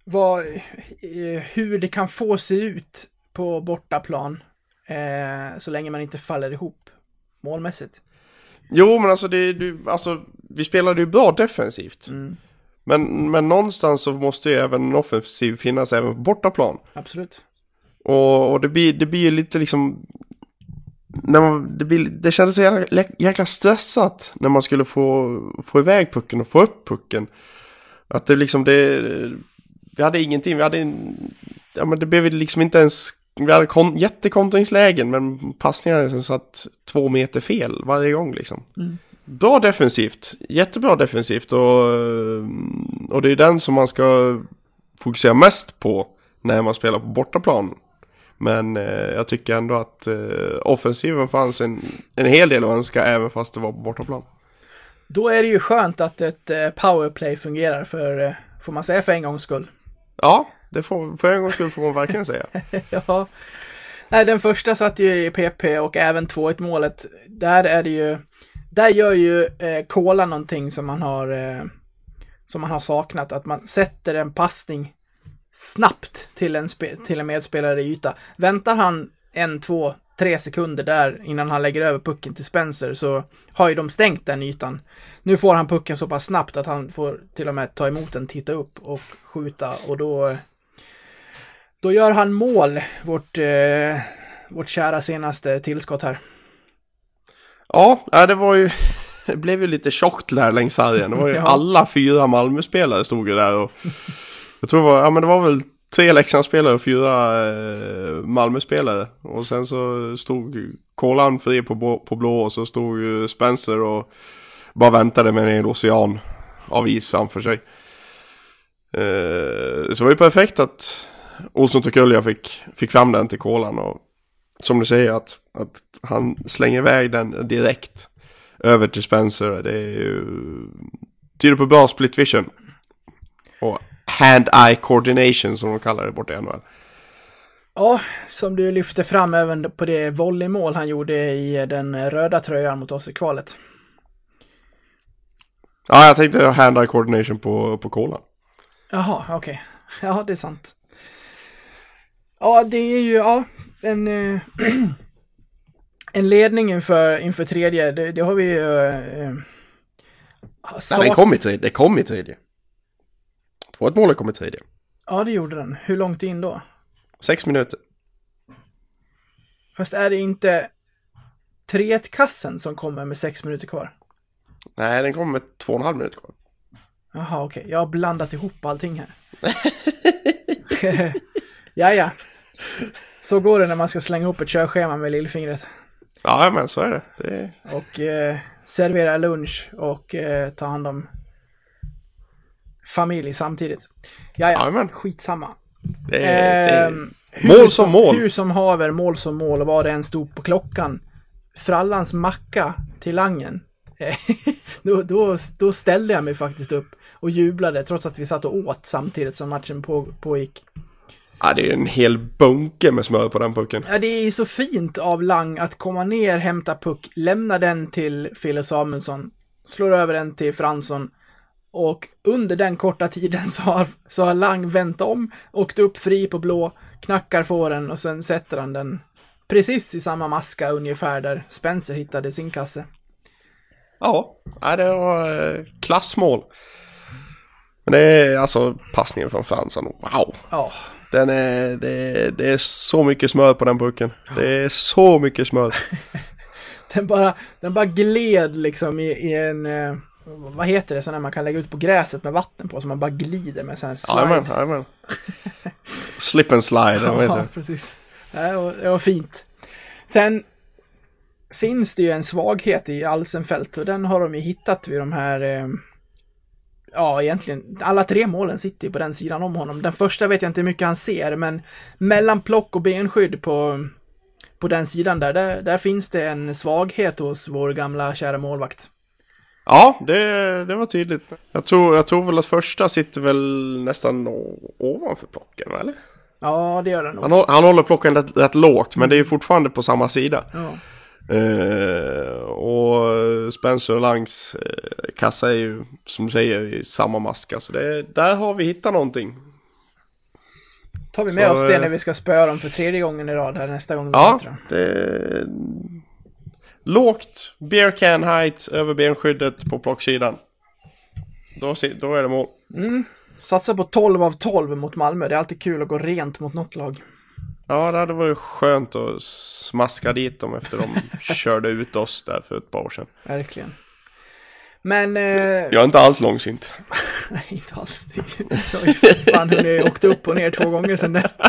vad, eh, hur det kan få se ut på bortaplan eh, så länge man inte faller ihop målmässigt. Jo, men alltså, det, du, alltså vi spelade ju bra defensivt. Men, men någonstans så måste ju även en offensiv finnas även på bortaplan. Absolut. Och, och det blir det blir ju lite liksom... När man, det, blir, det kändes så jäkla, jäkla stressat när man skulle få, få iväg pucken och få upp pucken. Att det liksom det... Vi hade ingenting, vi hade en, Ja men det blev liksom inte ens... Vi hade kon, jättekontringslägen men passningar som satt två meter fel varje gång liksom. Bra defensivt, jättebra defensivt och, och det är den som man ska fokusera mest på när man spelar på bortaplan. Men eh, jag tycker ändå att eh, offensiven fanns en, en hel del att önska även fast det var på bortaplan. Då är det ju skönt att ett eh, powerplay fungerar för, eh, får man säga för en gångs skull. Ja, det får, för en gångs skull får man verkligen säga. ja. Nej, den första satt ju i PP och även 2-1 målet. Där är det ju, där gör ju eh, Kola någonting som man har, eh, som man har saknat. Att man sätter en passning snabbt till en, spe, till en medspelare i yta. Väntar han en, två, tre sekunder där innan han lägger över pucken till Spencer så har ju de stängt den ytan. Nu får han pucken så pass snabbt att han får till och med ta emot den, titta upp och skjuta och då då gör han mål, vårt, eh, vårt kära senaste tillskott här. Ja, det var ju... Det blev ju lite tjockt där längs sargen. Det var ju Ja. alla fyra Malmö-spelare stod ju där och... Jag tror det var, ja men det var väl tre Leksandsspelare och fyra eh, Malmöspelare. Och sen så stod Kolan fri på, blå- på blå och så stod ju Spencer och bara väntade med en hel ocean av is framför sig. Eh, så det var ju perfekt att Olsson Tokulja fick, fick fram den till Kolan och som du säger att, att han slänger iväg den direkt över till Spencer. Det är ju tyder på bra split vision. Och hand-eye coordination som de kallar det borta i NHL. Ja, som du lyfte fram även på det volleymål han gjorde i den röda tröjan mot oss i kvalet. Ja, jag tänkte hand-eye coordination på, på Kolan. Jaha, okej. Ja, det är sant. Ja, det är ju, ja, en, eh, en ledning inför, inför tredje, det, det har vi ju... Eh, Nej, den kom i tredje. Det kom i tredje. Två ett mål kom i. Ja, det gjorde den. Hur långt in då? Sex minuter. Fast är det inte 3-1-kassen som kommer med sex minuter kvar? Nej, den kom med två och en halv minut kvar. Jaha, okej. Jag har blandat ihop allting här. ja, ja. Så går det när man ska slänga ihop ett körschema med lillfingret. Ja, men så är det. det. Och eh, servera lunch och eh, ta hand om familj samtidigt. Ja, ja. Jajamän. Skitsamma. Det är, det är... Hur Mål som mål. Hur som haver, mål som mål och vad det än stod på klockan. Frallans macka till Langen. Eh, då, då, då ställde jag mig faktiskt upp och jublade trots att vi satt och åt samtidigt som matchen på, pågick. Ja, det är en hel bunke med smör på den pucken. Ja, det är så fint av Lang att komma ner, hämta puck, lämna den till Fille Samuelsson, slår över den till Fransson och under den korta tiden så har, så har Lang vänt om, åkt upp fri på blå, knackar får den och sen sätter han den precis i samma maska ungefär där Spencer hittade sin kasse. Ja, det var eh, klassmål. Men det är alltså passningen från Fransson. Wow! Ja, Den är, det, det är så mycket smör på den pucken. Det är så mycket smör. den bara, den bara gled liksom i, i en, eh, vad heter det, där man kan lägga ut på gräset med vatten på, så man bara glider med sån här slide. Jajamän, jajamän. Slip and slide, vad heter Ja, det? precis. Det var, det var fint. Sen finns det ju en svaghet i Alsenfelt och den har de ju hittat vid de här eh, Ja, egentligen. Alla tre målen sitter ju på den sidan om honom. Den första vet jag inte hur mycket han ser, men mellan plock och benskydd på, på den sidan där, där, där finns det en svaghet hos vår gamla kära målvakt. Ja, det, det var tydligt. Jag tror, jag tror väl att första sitter väl nästan ovanför plocken, eller? Ja, det gör den nog. Han, han håller plocken rätt, rätt lågt, men det är fortfarande på samma sida. Ja. Eh, och Spencer och Langs eh, kassa är ju, som du säger, i samma maska. Så det, där har vi hittat någonting. Tar vi med Så, oss det eh, när vi ska spöa dem för tredje gången i rad här nästa gång Ja, det lågt beer can height över benskyddet på plocksidan. Då, då är det mål. Satsa på 12 av 12 mot Malmö. Det är alltid kul att gå rent mot något lag. Ja, det hade varit skönt att smaska dit dem efter de körde ut oss där för ett par år sedan. Verkligen. Men, eh, Jag är inte alls långsint. nej inte alls. Jag har ju fan hunnit åkt upp och ner två gånger sedan dess.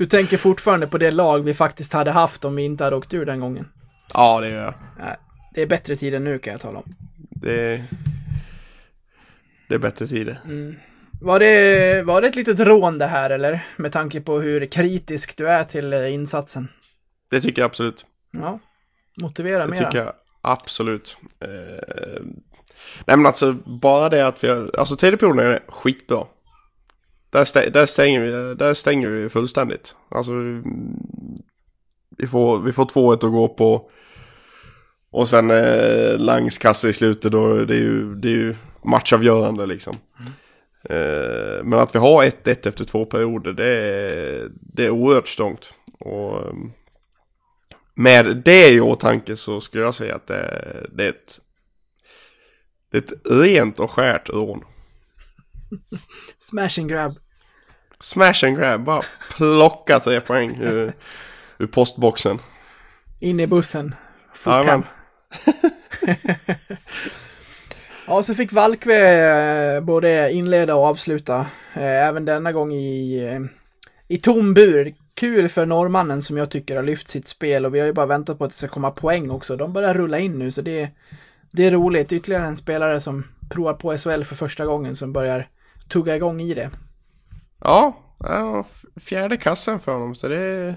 Du tänker fortfarande på det lag vi faktiskt hade haft om vi inte hade åkt ur den gången. Ja, det gör jag. Det är bättre tid än nu kan jag tala om. Det, det är bättre tider. Var det, var det ett litet rån det här eller? Med tanke på hur kritisk du är till eh, insatsen. Det tycker jag absolut. Ja. Motivera Det mera. tycker jag absolut. Eh, nej men alltså bara det att vi har, alltså tredje perioden är skitbra. Där, stä, där, stänger vi, där stänger vi fullständigt. Alltså, vi får, vi får 2-1 att gå på. Och sen eh, Langs kassa i slutet då, det är ju, det är ju matchavgörande liksom. Mm. Eh, men att vi har 1-1 efter två perioder, det är, det är oerhört strångt. Och med det i åtanke så skulle jag säga att det, det är ett det är ett rent och skärt rån. Smash and grab. Smash and grab, bara plocka tre poäng ur, ur postboxen. In i bussen. Fort ja, så fick Valkve eh, både inleda och avsluta. Eh, även denna gång i, eh, i tom bur. Kul för norrmannen som jag tycker har lyft sitt spel och vi har ju bara väntat på att det ska komma poäng också. De börjar rulla in nu så det, det är roligt. Ytterligare en spelare som provar på SHL för första gången som börjar tugga igång i det. Ja, fjärde kassen för honom så det,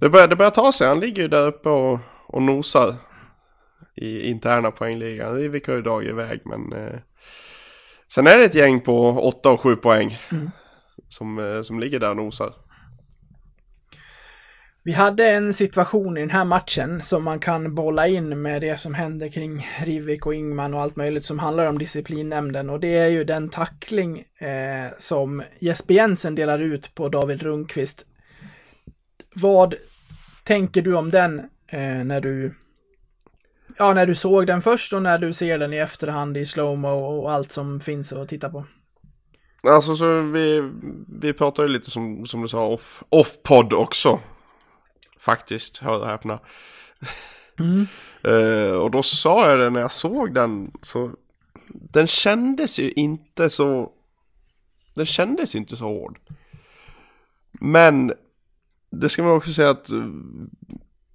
det, börjar, det börjar ta sig. Han ligger ju där uppe och, och nosar i interna poängligan. Det vickar ju dag iväg men eh, sen är det ett gäng på 8 och 7 poäng mm. som, eh, som ligger där och nosar. Vi hade en situation i den här matchen som man kan bolla in med det som händer kring Rivik och Ingman och allt möjligt som handlar om disciplinnämnden och det är ju den tackling eh, som Jesper Jensen delar ut på David Rundqvist. Vad tänker du om den eh, när du Ja, när du såg den först och när du ser den i efterhand i slowmo och allt som finns att titta på. Alltså så vi, vi pratar ju lite som, som du sa off, off-podd också Faktiskt, hör och häpna. Mm. uh, och då sa jag det när jag såg den. Så den kändes ju inte så. Den kändes ju inte så hård. Men det ska man också säga att eh,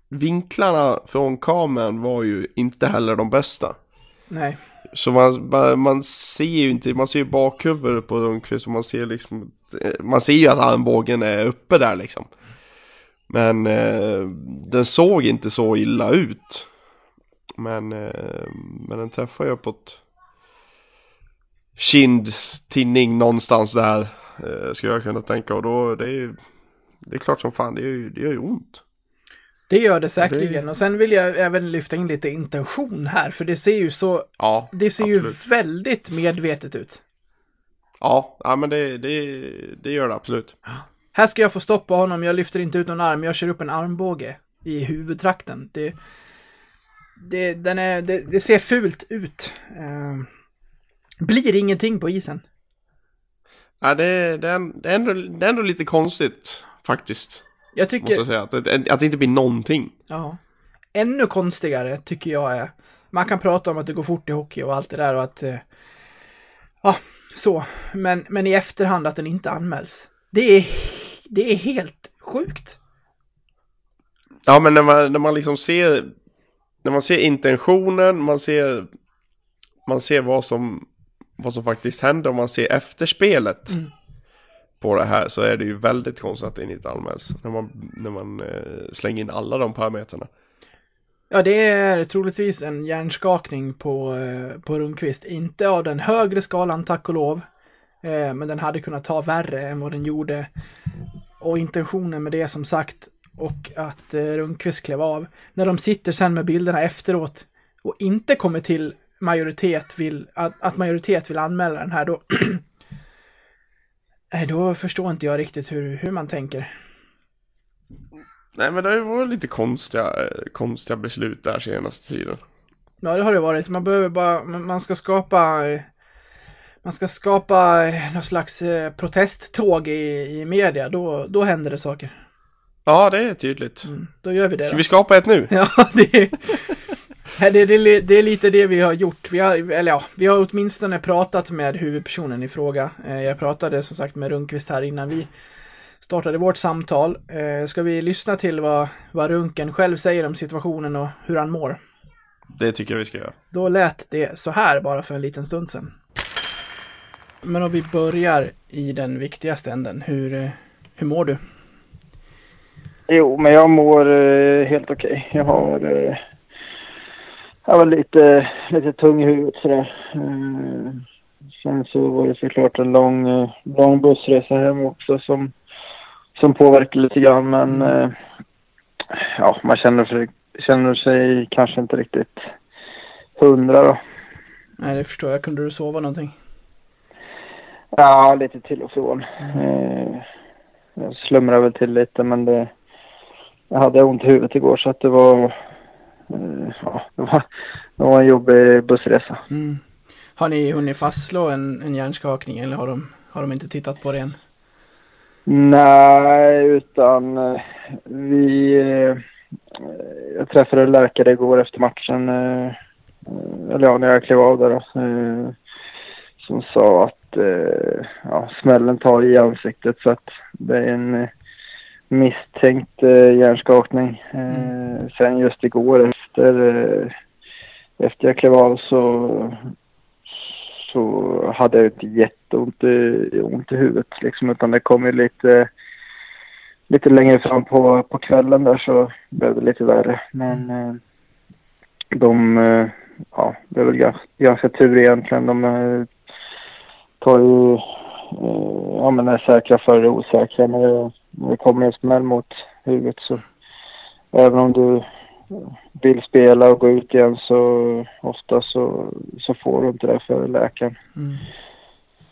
vinklarna från kameran var ju inte heller de bästa. Nej. Så man, man ser ju inte, man ser ju bakhuvudet på Rundqvist och man ser liksom, eh, man ser ju att armbågen är uppe där liksom. Men eh, den såg inte så illa ut. Men, eh, men den träffar ju på ett kindtinning någonstans där. Eh, skulle jag kunna tänka och då det är ju det är klart som fan det, är, det gör ju ont. Det gör det säkerligen. Det... Och sen vill jag även lyfta in lite intention här. För det ser ju så... Ja, Det ser absolut. ju väldigt medvetet ut. Ja, ja men det, det, det gör det absolut. Här ska jag få stoppa honom, jag lyfter inte ut någon arm, jag kör upp en armbåge i huvudtrakten. Det, det, den är, det, det ser fult ut. Uh, blir ingenting på isen. Ja, det, det, är, det, är ändå, det är ändå lite konstigt faktiskt. Jag tycker... Måste jag säga. Att, att det inte blir någonting. Ja. Ännu konstigare tycker jag är... Man kan prata om att det går fort i hockey och allt det där och att... Uh, ja, så. Men, men i efterhand att den inte anmäls. Det är det är helt sjukt. Ja, men när man, när man liksom ser, när man ser intentionen, man ser, man ser vad som, vad som faktiskt händer och man ser efterspelet mm. på det här så är det ju väldigt konstigt att det inte anmäls. När man, när man eh, slänger in alla de parametrarna. Ja, det är troligtvis en hjärnskakning på, eh, på Rundqvist. Inte av den högre skalan, tack och lov. Eh, men den hade kunnat ta värre än vad den gjorde och intentionen med det som sagt och att eh, Rundqvist klev av. När de sitter sen med bilderna efteråt och inte kommer till majoritet vill, att, att majoritet vill anmäla den här då. Nej, då förstår inte jag riktigt hur, hur man tänker. Nej, men det har ju varit lite konstiga, eh, konstiga beslut där senaste tiden. Ja, det har det varit. Man behöver bara, man ska skapa man ska skapa eh, någon slags eh, protesttåg i, i media, då, då händer det saker. Ja, det är tydligt. Mm, då gör vi det. Ska då. vi skapa ett nu? Ja, det är, det, det, det är lite det vi har gjort. Vi har, eller ja, vi har åtminstone pratat med huvudpersonen i fråga. Eh, jag pratade som sagt med Rundqvist här innan vi startade vårt samtal. Ska vi lyssna till vad, vad Runken själv säger om situationen och hur han mår? Det tycker jag vi ska göra. Då lät det så här bara för en liten stund sedan. Men om vi börjar i den viktigaste änden. Hur, eh, hur mår du? Jo, men jag mår eh, helt okej. Okay. Jag har... Eh, jag var lite, lite tung i huvudet sådär. Eh, sen så var det såklart en lång, lång bussresa hem också som, som påverkade lite grann. Men ja, man känner sig, känner sig kanske inte riktigt hundra då. Nej, det förstår jag. Kunde du sova någonting? Ja, lite till och från. Eh, jag slumrade väl till lite men det, jag hade ont i huvudet igår så att det var, eh, ja, det var, det var en jobbig bussresa. Mm. Har ni hunnit fastslå en, en hjärnskakning eller har de, har de inte tittat på det än? Nej, utan eh, vi... Eh, jag träffade läkare igår efter matchen. Eller ja, när jag klev av där då. Som sa att eh, ja, smällen tar i ansiktet så att det är en eh, misstänkt eh, hjärnskakning. Eh, Sen just igår efter, eh, efter jag klev av så så hade jag inte jätteont i, ont i huvudet liksom utan det kom ju lite lite längre fram på, på kvällen där så blev det lite värre. Men eh, de, eh, ja det är väl ganska, ganska tur egentligen. De tar ju, eh, ja men är säkra för det osäkra när det, när det kommer en smäll mot huvudet så även om du vill spela och gå ut igen så ofta så, så får du inte det för läkaren. Mm.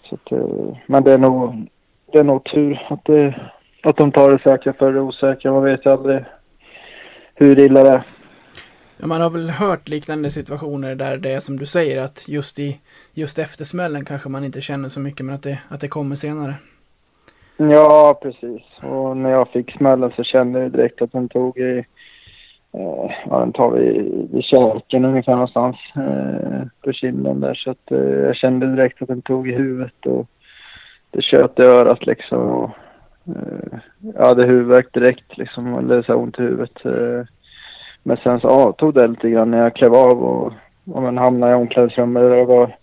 Så att, eh, men det är nog, det är nog tur att, det, att de tar det säkra för det osäkra. Man vet ju aldrig hur illa det är. Ja, man har väl hört liknande situationer där det är som du säger att just i just efter smällen kanske man inte känner så mycket men att det, att det kommer senare. Ja, precis. Och när jag fick smällen så kände jag direkt att den tog i, eh, ja den tar vi i käken ungefär någonstans eh, på kinden där. Så att eh, jag kände direkt att den tog i huvudet och det tjöt i örat liksom. Och, eh, jag hade huvudvärk direkt liksom, eller så ont i huvudet. Eh, men sen så avtog det lite grann när jag klev av och, och man hamnade i omklädningsrummet där det var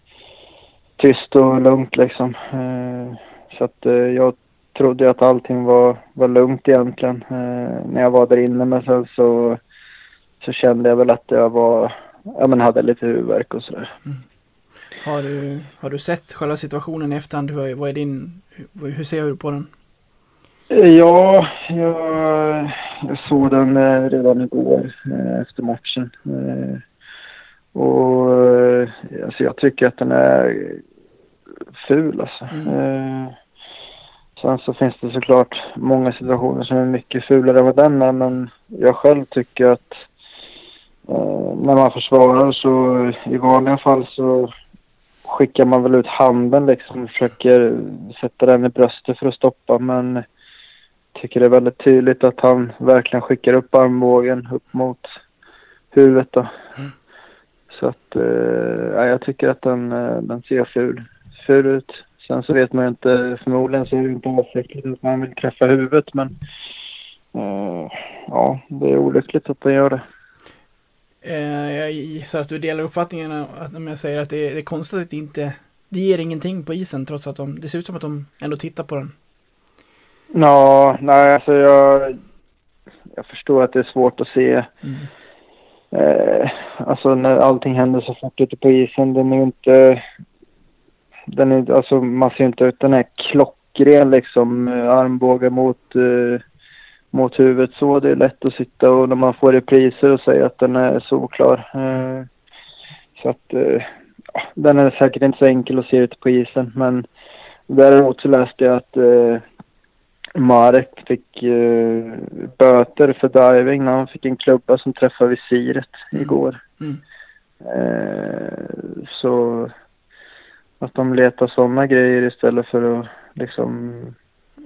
tyst och lugnt liksom. Eh, så att eh, jag trodde att allting var, var lugnt egentligen eh, när jag var där inne. Men sen så, så kände jag väl att jag var, ja men hade lite huvudvärk och sådär. Mm. Har du, har du sett själva situationen i efterhand? Hur, vad är din, hur, hur ser du på den? Ja, jag, jag såg den eh, redan igår eh, efter matchen. Eh, Och alltså jag tycker att den är ful alltså. Eh, Sen så finns det såklart många situationer som är mycket fulare än vad den är men jag själv tycker att eh, när man försvarar så i vanliga fall så skickar man väl ut handen liksom och försöker sätta den i bröstet för att stoppa men tycker det är väldigt tydligt att han verkligen skickar upp armbågen upp mot huvudet då. Så att eh, ja, jag tycker att den, eh, den ser ful, ful ut. Sen så vet man ju inte, förmodligen så är det inte avsiktligt att man vill träffa huvudet men eh, ja, det är olyckligt att den gör det. Eh, jag gissar att du delar uppfattningen att om jag säger att det är, det är konstigt att det inte det ger ingenting på isen trots att de, det ser ut som att de ändå tittar på den. Ja, nej alltså jag, jag förstår att det är svårt att se. Mm. Eh, alltså när allting händer så fort ute på isen, den är ju inte... Den är, alltså man ser inte ut, den är klockren liksom, eh, armbågar mot, eh, mot huvudet så. Det är lätt att sitta och när man får repriser och säga att den är solklar. Eh, så att, eh, den är säkert inte så enkel att se ute på isen men däremot så läste jag att eh, Marek fick eh, böter för diving när han fick en klubba som träffade visiret igår. Mm. Eh, så att de letar sådana grejer istället för att liksom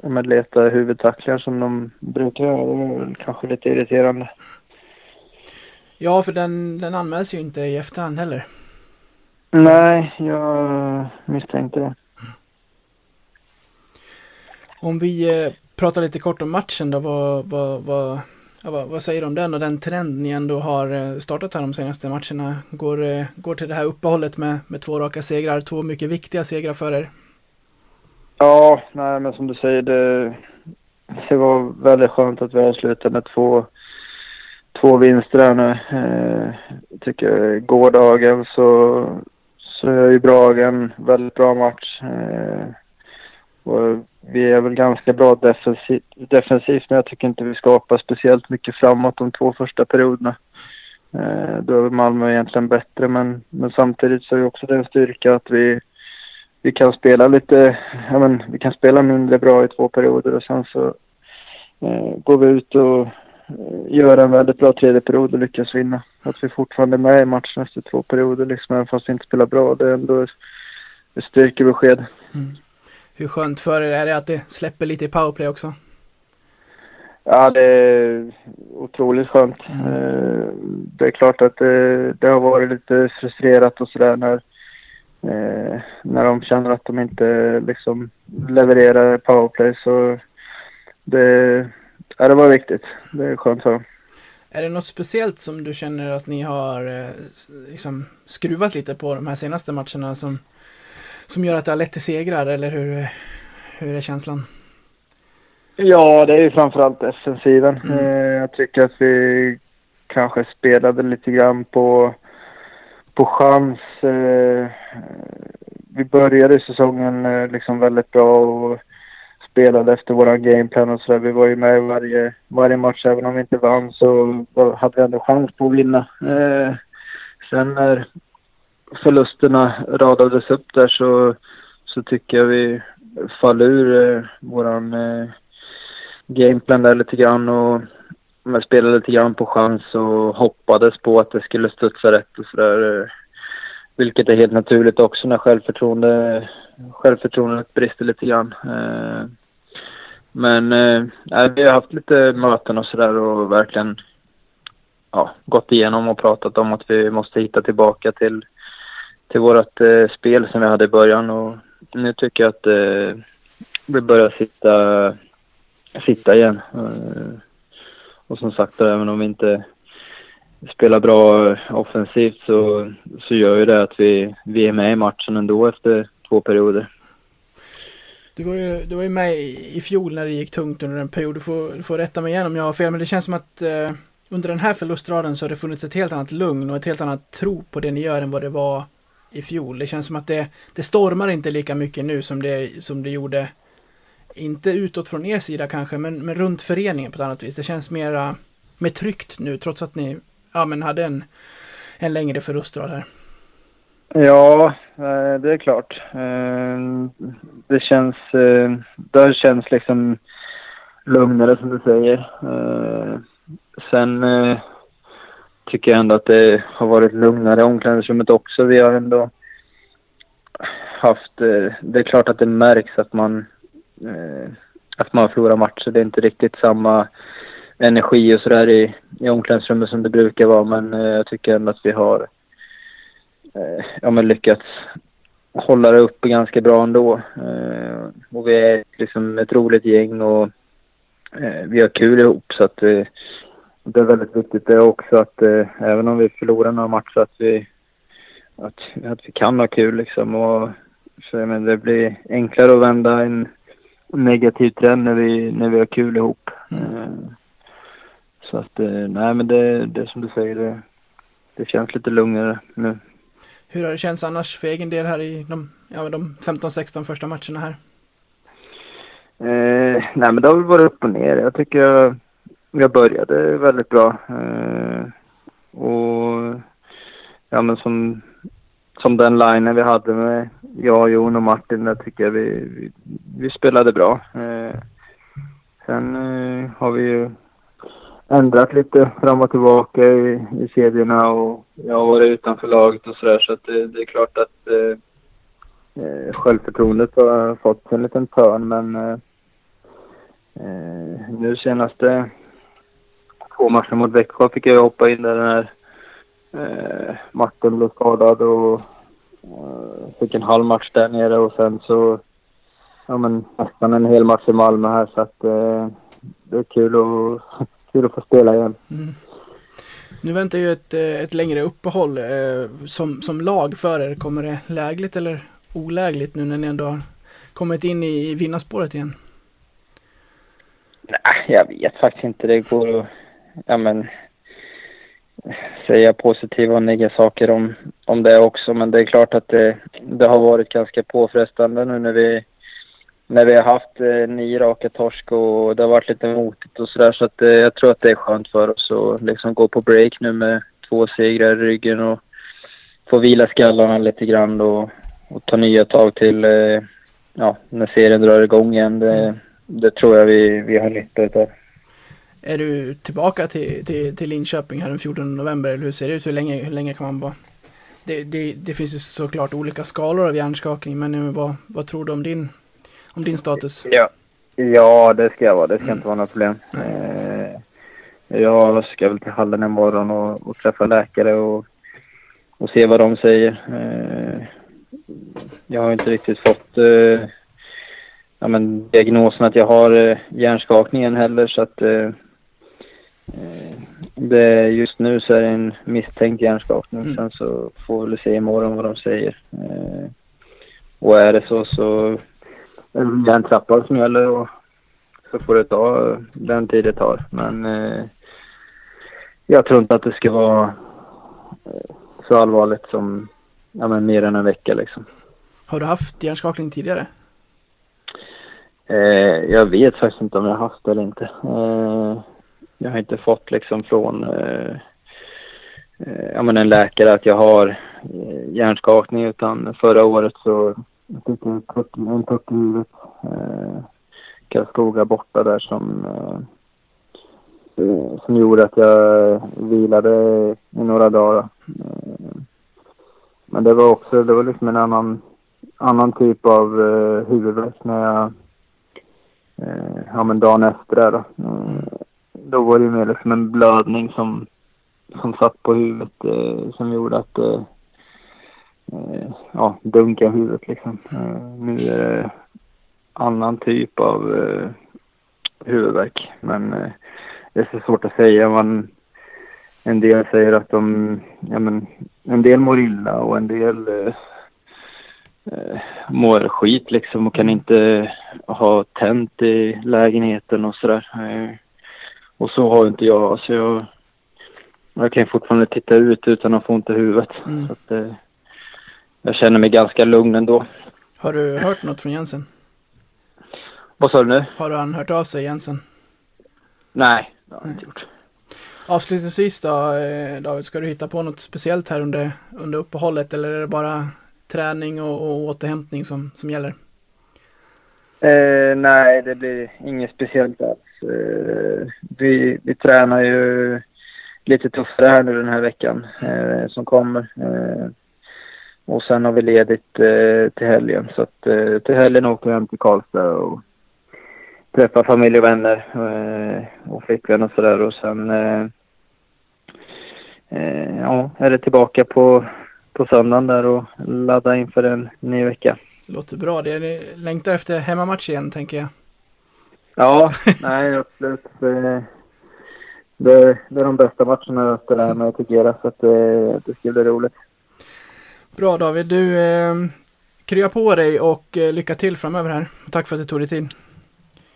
men leta huvudtacklingar som de brukar göra. Det var väl kanske lite irriterande. Ja, för den, den anmäls ju inte i efterhand heller. Nej, jag misstänkte det. Om vi eh, pratar lite kort om matchen då, vad, vad, vad, ja, vad, vad säger du om den och den trend ni ändå har eh, startat här de senaste matcherna? Går, eh, går till det här uppehållet med, med två raka segrar, två mycket viktiga segrar för er. Ja, nej men som du säger det, det var väldigt skönt att vi avslutade med två, två vinster här nu. Eh, jag tycker gårdagen så, så är ju Bragen en väldigt bra match. Eh, och vi är väl ganska bra defensiv, defensivt, men jag tycker inte vi skapar speciellt mycket framåt de två första perioderna. Eh, då är väl Malmö egentligen bättre, men, men samtidigt så är det också det en styrka att vi, vi kan spela lite, ja men vi kan spela mindre bra i två perioder och sen så eh, går vi ut och eh, gör en väldigt bra tredje period och lyckas vinna. Att vi fortfarande är med i matchen efter två perioder liksom, även fast vi inte spelar bra, det är ändå ett, ett styrkebesked. Mm. Hur skönt för er är det att det släpper lite i powerplay också? Ja, det är otroligt skönt. Eh, Det är klart att det, det har varit lite frustrerat och sådär när, eh, när de känner att de inte liksom levererar powerplay. Så det, ja, det var viktigt. Det är skönt för dem. Är det något speciellt som du känner att ni har eh, liksom skruvat lite på de här senaste matcherna som, som gör att det har lett till segrar eller hur, hur är känslan? Ja, det är ju framförallt defensiven. Mm. Eh, jag tycker att vi kanske spelade lite grann på, på chans. Eh, vi började säsongen eh, liksom väldigt bra och spelade efter våran gameplan och sådär. Vi var ju med i varje, varje match. Även om vi inte vann så hade vi ändå chans på att vinna. Sen när förlusterna radades upp där så, så tycker jag vi föll ur eh, våran eh, gameplan där lite grann och men spelade lite grann på chans och hoppades på att det skulle studsa rätt och sådär. eh, Vilket är helt naturligt också när självförtroende, självförtroendet brister lite grann. Eh, Men eh, vi har haft lite möten och sådär och verkligen ja, gått igenom och pratat om att vi måste hitta tillbaka till, till vårt eh, spel som vi hade i början och nu tycker jag att eh, vi börjar sitta, sitta igen. Eh, och som sagt, även om vi inte spelar bra offensivt så, så gör ju det att vi, vi är med i matchen ändå efter två perioder. Du var ju, du var ju med i, i fjol när det gick tungt under en period. Du får, du får rätta mig igen om jag har fel, men det känns som att eh, under den här förlustraden så har det funnits ett helt annat lugn och ett helt annat tro på det ni gör än vad det var i fjol. Det känns som att det, det stormar inte lika mycket nu som det, som det gjorde. Inte utåt från er sida kanske, men, men runt föreningen på ett annat vis. Det känns mera, mer tryggt nu, trots att ni ja, men hade en, en längre förlustrad här. Ja, eh, det är klart. Eh, det känns, eh, det känns liksom lugnare som du säger. Sen tycker jag ändå att det har varit lugnare i omklädningsrummet också. Vi har ändå haft, eh, det är klart att det märks att man, eh, att man förlorar matcher. Det är inte riktigt samma energi och sådär i, i omklädningsrummet som det brukar vara. Men eh, jag tycker ändå att vi har ja, men lyckats hålla det uppe ganska bra ändå. Och vi är liksom ett roligt gäng och vi har kul ihop så att det är väldigt viktigt det också att eh, även om vi förlorar några matcher att vi, att, att vi kan ha kul liksom. Och, så, menar, det blir enklare att vända en negativ trend när vi, när vi har kul ihop. Eh, så att eh, nej men det, det som du säger, det, det känns lite lugnare nu. Hur har det känts annars för egen del här i de, ja, de 15-16 första matcherna här? Eh, nej men det har väl varit upp och ner. Jag tycker jag, jag började väldigt bra. Eh, och ja men som, som den linen vi hade med jag, Jon och Martin, där tycker jag vi, vi, vi spelade bra. Eh, sen eh, har vi ju ändrat lite fram och tillbaka i, i kedjorna och jag har varit utanför laget och sådär så att det, det är klart att eh, eh självförtroendet har fått en liten törn men eh, eh nu senaste två matcherna mot Växjö fick jag hoppa in där när eh, Martin blev skadad och eh, fick en halv match där nere och sen så ja men nästan en hel match i Malmö här så att eh, det är kul att, kul att få spela igen. Nu väntar ju ett, eh, ett längre uppehåll eh, som, som lag för er. Kommer det lägligt eller olägligt nu när ni ändå har kommit in i vinnarspåret igen? Nej, jag vet faktiskt inte. Det går att... Ja, men... säga positiva och negativa saker om, om det också. Men det är klart att det, det har varit ganska påfrestande nu när vi, när vi har haft eh, nio raka torsk och det har varit lite motigt och sådär. Så att eh, jag tror att det är skönt för oss att liksom gå på break nu med två segrar i ryggen och få vila skallarna lite grann då och ta nya tag till eh, ja, när serien drar igång igen. Det, det tror jag vi, vi har nytta utav. Är du tillbaka till, till, till Linköping här den 14 november eller hur ser det ut? Hur länge, hur länge kan man vara? Det, det, det finns ju såklart olika skalor av hjärnskakning men nu, vad, vad tror du om din, om din status? Ja. ja, det ska jag vara. Det ska inte vara något problem. Eh, jag ska väl till hallen imorgon och, och träffa läkare och, och se vad de säger. Eh, jag har inte riktigt fått eh, ja, men diagnosen att jag har eh, hjärnskakningen heller så att eh, det, just nu så är det en misstänkt hjärnskakning. Mm. Sen så får vi se imorgon vad de säger. Eh, och är det så så är det hjärntrappan som gäller och så får det ta den tid det tar. Men eh, jag tror inte att det ska vara eh, så allvarligt som ja, men mer än en vecka liksom. Har du haft hjärnskakning tidigare? Eh, jag vet faktiskt inte om jag har haft det eller inte. Eh, jag har inte fått liksom från eh, eh, ja, men en läkare att jag har eh, hjärnskakning utan förra året så fick jag en puck en puck i huvudet. Eh, Karlskoga borta där som, eh, eh, som gjorde att jag vilade i några dagar. Eh, men det var också, det var liksom en annan, annan typ av eh, huvudvärk när jag eh, ja men dagen efter där då. Eh, då var det mer liksom en blödning som, som satt på huvudet eh, som gjorde att eh, eh, ja, dunka huvudet liksom. Eh, nu är det annan typ av eh, huvudvärk. Men eh, det är så svårt att säga. Man, en del säger att de, ja men, en del mår illa och en del eh, eh, mår skit liksom och kan inte ha tänt i lägenheten och sådär. Och så har inte jag. Så jag, jag kan fortfarande titta ut utan att få ont i huvudet. Mm. Så att, eh, jag känner mig ganska lugn ändå. Har du hört något från Jensen? Vad sa du nu? Har han hört av sig Jensen? Nej, det har jag inte gjort. Avslutningsvis då, eh, David, ska du hitta på något speciellt här under, under uppehållet eller är det bara träning och, och återhämtning som, som gäller? Eh, nej, det blir inget speciellt alls. Eh, vi, vi tränar ju lite tuffare här nu den här veckan eh, som kommer. Eh, och sen har vi ledigt eh, till helgen. Så att, eh, till helgen åker jag hem till Karlstad och träffar familj och vänner eh, och flickvän och sådär. Och sen eh, eh, ja, är det tillbaka på, på söndagen där och ladda inför en ny vecka. Det låter bra. Det är, längtar efter hemmamatch igen, tänker jag. Ja, nej absolut. Det, det, är de bästa matcherna efter det här med Tegera så att det, det ska bli roligt. Bra David, du eh, krya på dig och eh, lycka till framöver här. Tack för att du tog dig tid.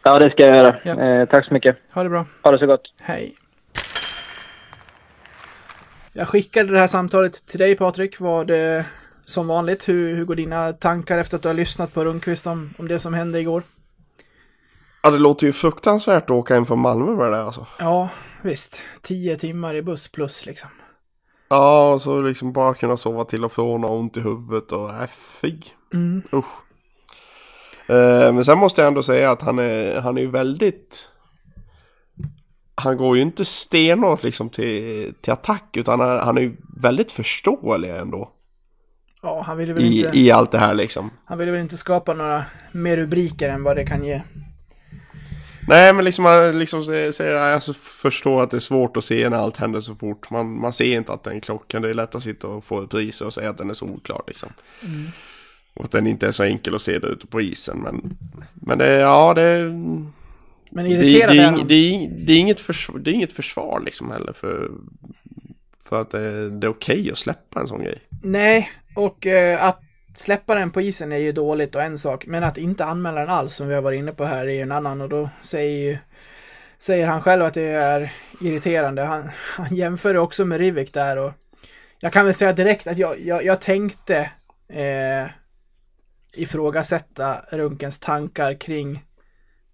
Ja, det ska jag göra. Ja. Eh, tack så mycket. Ha det bra. Ha det så gott. Hej. Jag skickade det här samtalet till dig Patrik. Var det som vanligt? Hur, hur går dina tankar efter att du har lyssnat på Rundqvist om, om det som hände igår? Ja, det låter ju fruktansvärt att åka hem från Malmö med det där alltså. Ja, visst. Tio timmar i buss plus liksom. Ja, och så liksom bara kunna sova till och från och ha ont i huvudet och äh, fy. Mm. Usch. Eh, men sen måste jag ändå säga att han är, han är ju väldigt... Han går ju inte stenhårt liksom till, till attack utan han, han är ju väldigt förståelig ändå. Ja, han ville väl I, inte... I allt det här liksom. Han ville väl inte skapa några mer rubriker än vad det kan ge. Nej men liksom han liksom säger, jag alltså, förstår att det är svårt att se när allt händer så fort. Man, man ser inte att den klockan, det är lätt att sitta och få priser och säga att den är solklar liksom. Och att den inte är så enkel att se det ute på isen. Men, men det, ja det... Men Det, det, det, ing- det, är inget försvar, det är inget försvar liksom heller för, för att det, det är okej att släppa en sån grej. Nej, och eh, att släppa den på isen är ju dåligt och en sak. Men att inte anmäla den alls, som vi har varit inne på här, är ju en annan. Och då säger ju, säger han själv att det är irriterande. Han, han jämför också med Rivik där och jag kan väl säga direkt att jag, jag, jag tänkte eh, ifrågasätta Runkens tankar kring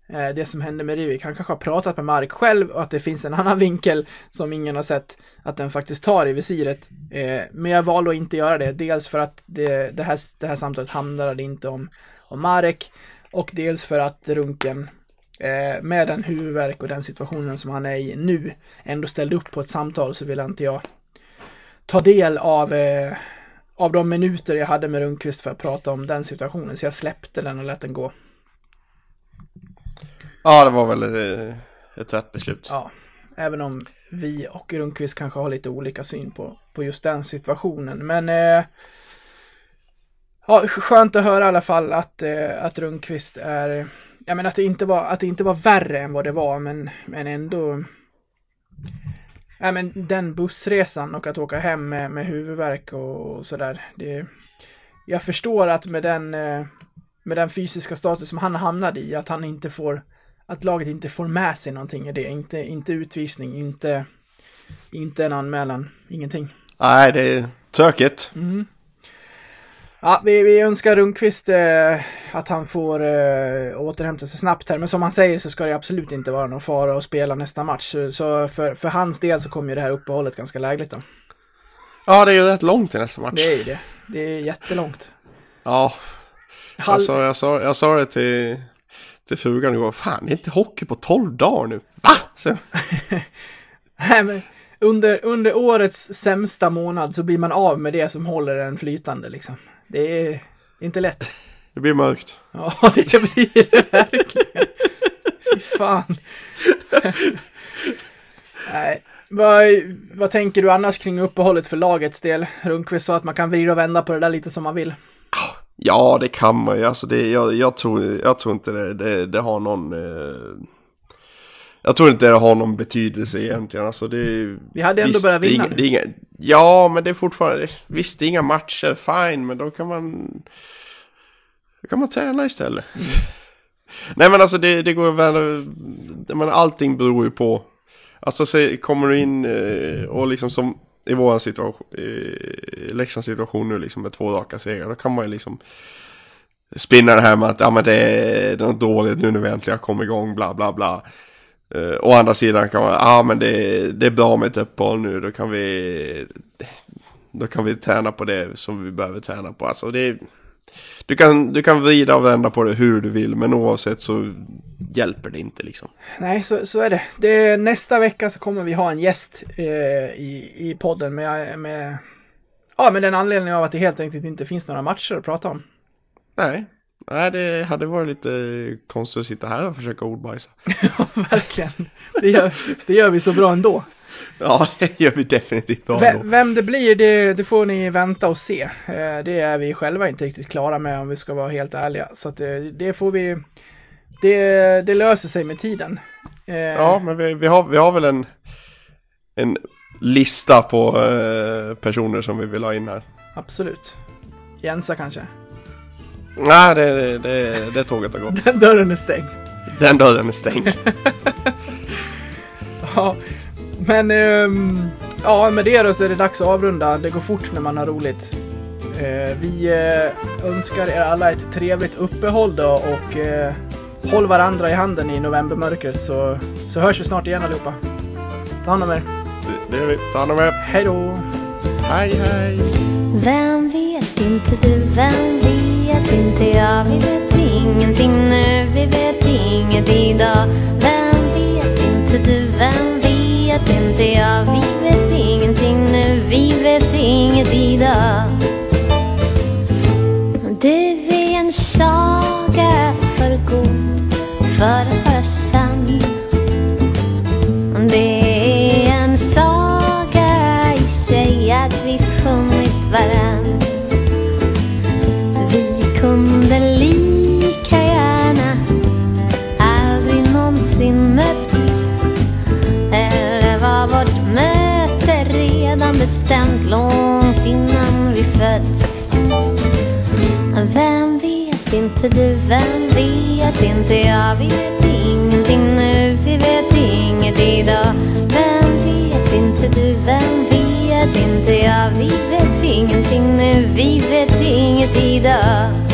Eh, det som hände med Rivik. Han kanske har pratat med Mark själv och att det finns en annan vinkel som ingen har sett att den faktiskt tar i visiret. Eh, men jag valde att inte göra det. Dels för att det, det, här, det här samtalet handlade inte om, om Marek och dels för att Runken eh, med den huvudvärk och den situationen som han är i nu ändå ställde upp på ett samtal så ville inte jag ta del av av de minuter jag hade med Rundqvist för att prata om den situationen. Så jag släppte den och lät den gå. Ja, det var väl ett rätt beslut. Ja, även om vi och Rundqvist kanske har lite olika syn på, på just den situationen. Men eh, ja, skönt att höra i alla fall att, eh, att Rundqvist är, ja men att det inte var, att det inte var värre än vad det var, men, men ändå Ja, men den bussresan och att åka hem med, med huvudvärk och, och sådär. Jag förstår att med den, eh, med den fysiska status som han hamnade i, att han inte får, att laget inte får med sig någonting i det. Inte, inte utvisning, inte, inte en anmälan, ingenting. Nej, det är tråkigt. Mm. Ja, vi, vi önskar Rundqvist eh, att han får eh, återhämta sig snabbt här. Men som han säger så ska det absolut inte vara någon fara att spela nästa match. Så för, för hans del så kommer ju det här uppehållet ganska lägligt då. Ja, det är ju rätt långt till nästa match. Det är ju det. Det är jättelångt. Ja. Hal- Alltså, jag, sa, jag sa det till, till frugan igår. Fan, det är inte hockey på 12 dagar nu. Va? Så, Nej, men under, under årets sämsta månad så blir man av med det som håller en flytande liksom. Det är inte lätt. det blir mörkt. Ja, det blir det verkligen. Fy fan. Nej. Vad, vad tänker du annars kring uppehållet för lagets del? Rundqvist sa att man kan vrida och vända på det där lite som man vill. Ja, det kan man ju. Alltså, det, jag, jag, tror, jag tror inte det, det, det har någon... Eh, jag tror inte det har någon betydelse egentligen. Alltså, det, Vi hade ändå börjat det är vinna nu. det är inga, Ja, men det är fortfarande... Visst, det är inga matcher, fine, men då kan man... Då kan man träna istället. Mm. Nej, men alltså det, det går väl... Men allting beror ju på... Alltså, se, kommer du in eh, och liksom som i vår situation, i Leksands situation nu liksom med två raka segrar, då kan man ju liksom spinna det här med att ja, men det är något dåligt nu när vi äntligen kom igång, bla bla bla. Uh, å andra sidan kan man, ja ah, men det, det är bra med ett uppehåll nu, då kan vi då kan vi träna på det som vi behöver träna på. Alltså det är, du, kan, du kan vrida och vända på det hur du vill, men oavsett så hjälper det inte liksom. Nej, så, så är det. det. Nästa vecka så kommer vi ha en gäst eh, i, i podden med, med, ja, med den anledningen av att det helt enkelt inte finns några matcher att prata om. Nej, nej det hade varit lite konstigt att sitta här och försöka ordbajsa. Ja, verkligen. Det gör, det gör vi så bra ändå. Ja, det gör vi definitivt Vem, vem det blir, det, det får ni vänta och se. Eh, Det är vi själva inte riktigt klara med om vi ska vara helt ärliga. Så det, det får vi... Det, det löser sig med tiden. Eh, Ja, men vi, vi, har, vi har väl en, en lista på eh, personer som vi vill ha in här. Absolut. Jensa kanske. Nej, det, det, det tåget har gått. Den dörren är stängd. Den dörren är stängd. Ja, men ehm, ja, med det då så är det dags att avrunda. Det går fort när man har roligt. Eh, vi eh, önskar er alla ett trevligt uppehåll då och eh, håll varandra i handen i novembermörkret så, så hörs vi snart igen allihopa. Ta hand om er. Det gör vi. Ta hand om er. Hej då! Hej, hej. Vem vet inte du, vem vet inte jag Vi vet ingenting nu, vi vet inget idag Vem vet inte du, vem vet inte jag. Vi vet ingenting nu, vi vet inget idag. inte du, vem vet inte jag vet ingenting. Nu, vi vet inget idag. Vem vet inte du, vem vet inte jag, vi vet ingenting. Nu, vi vet inget idag.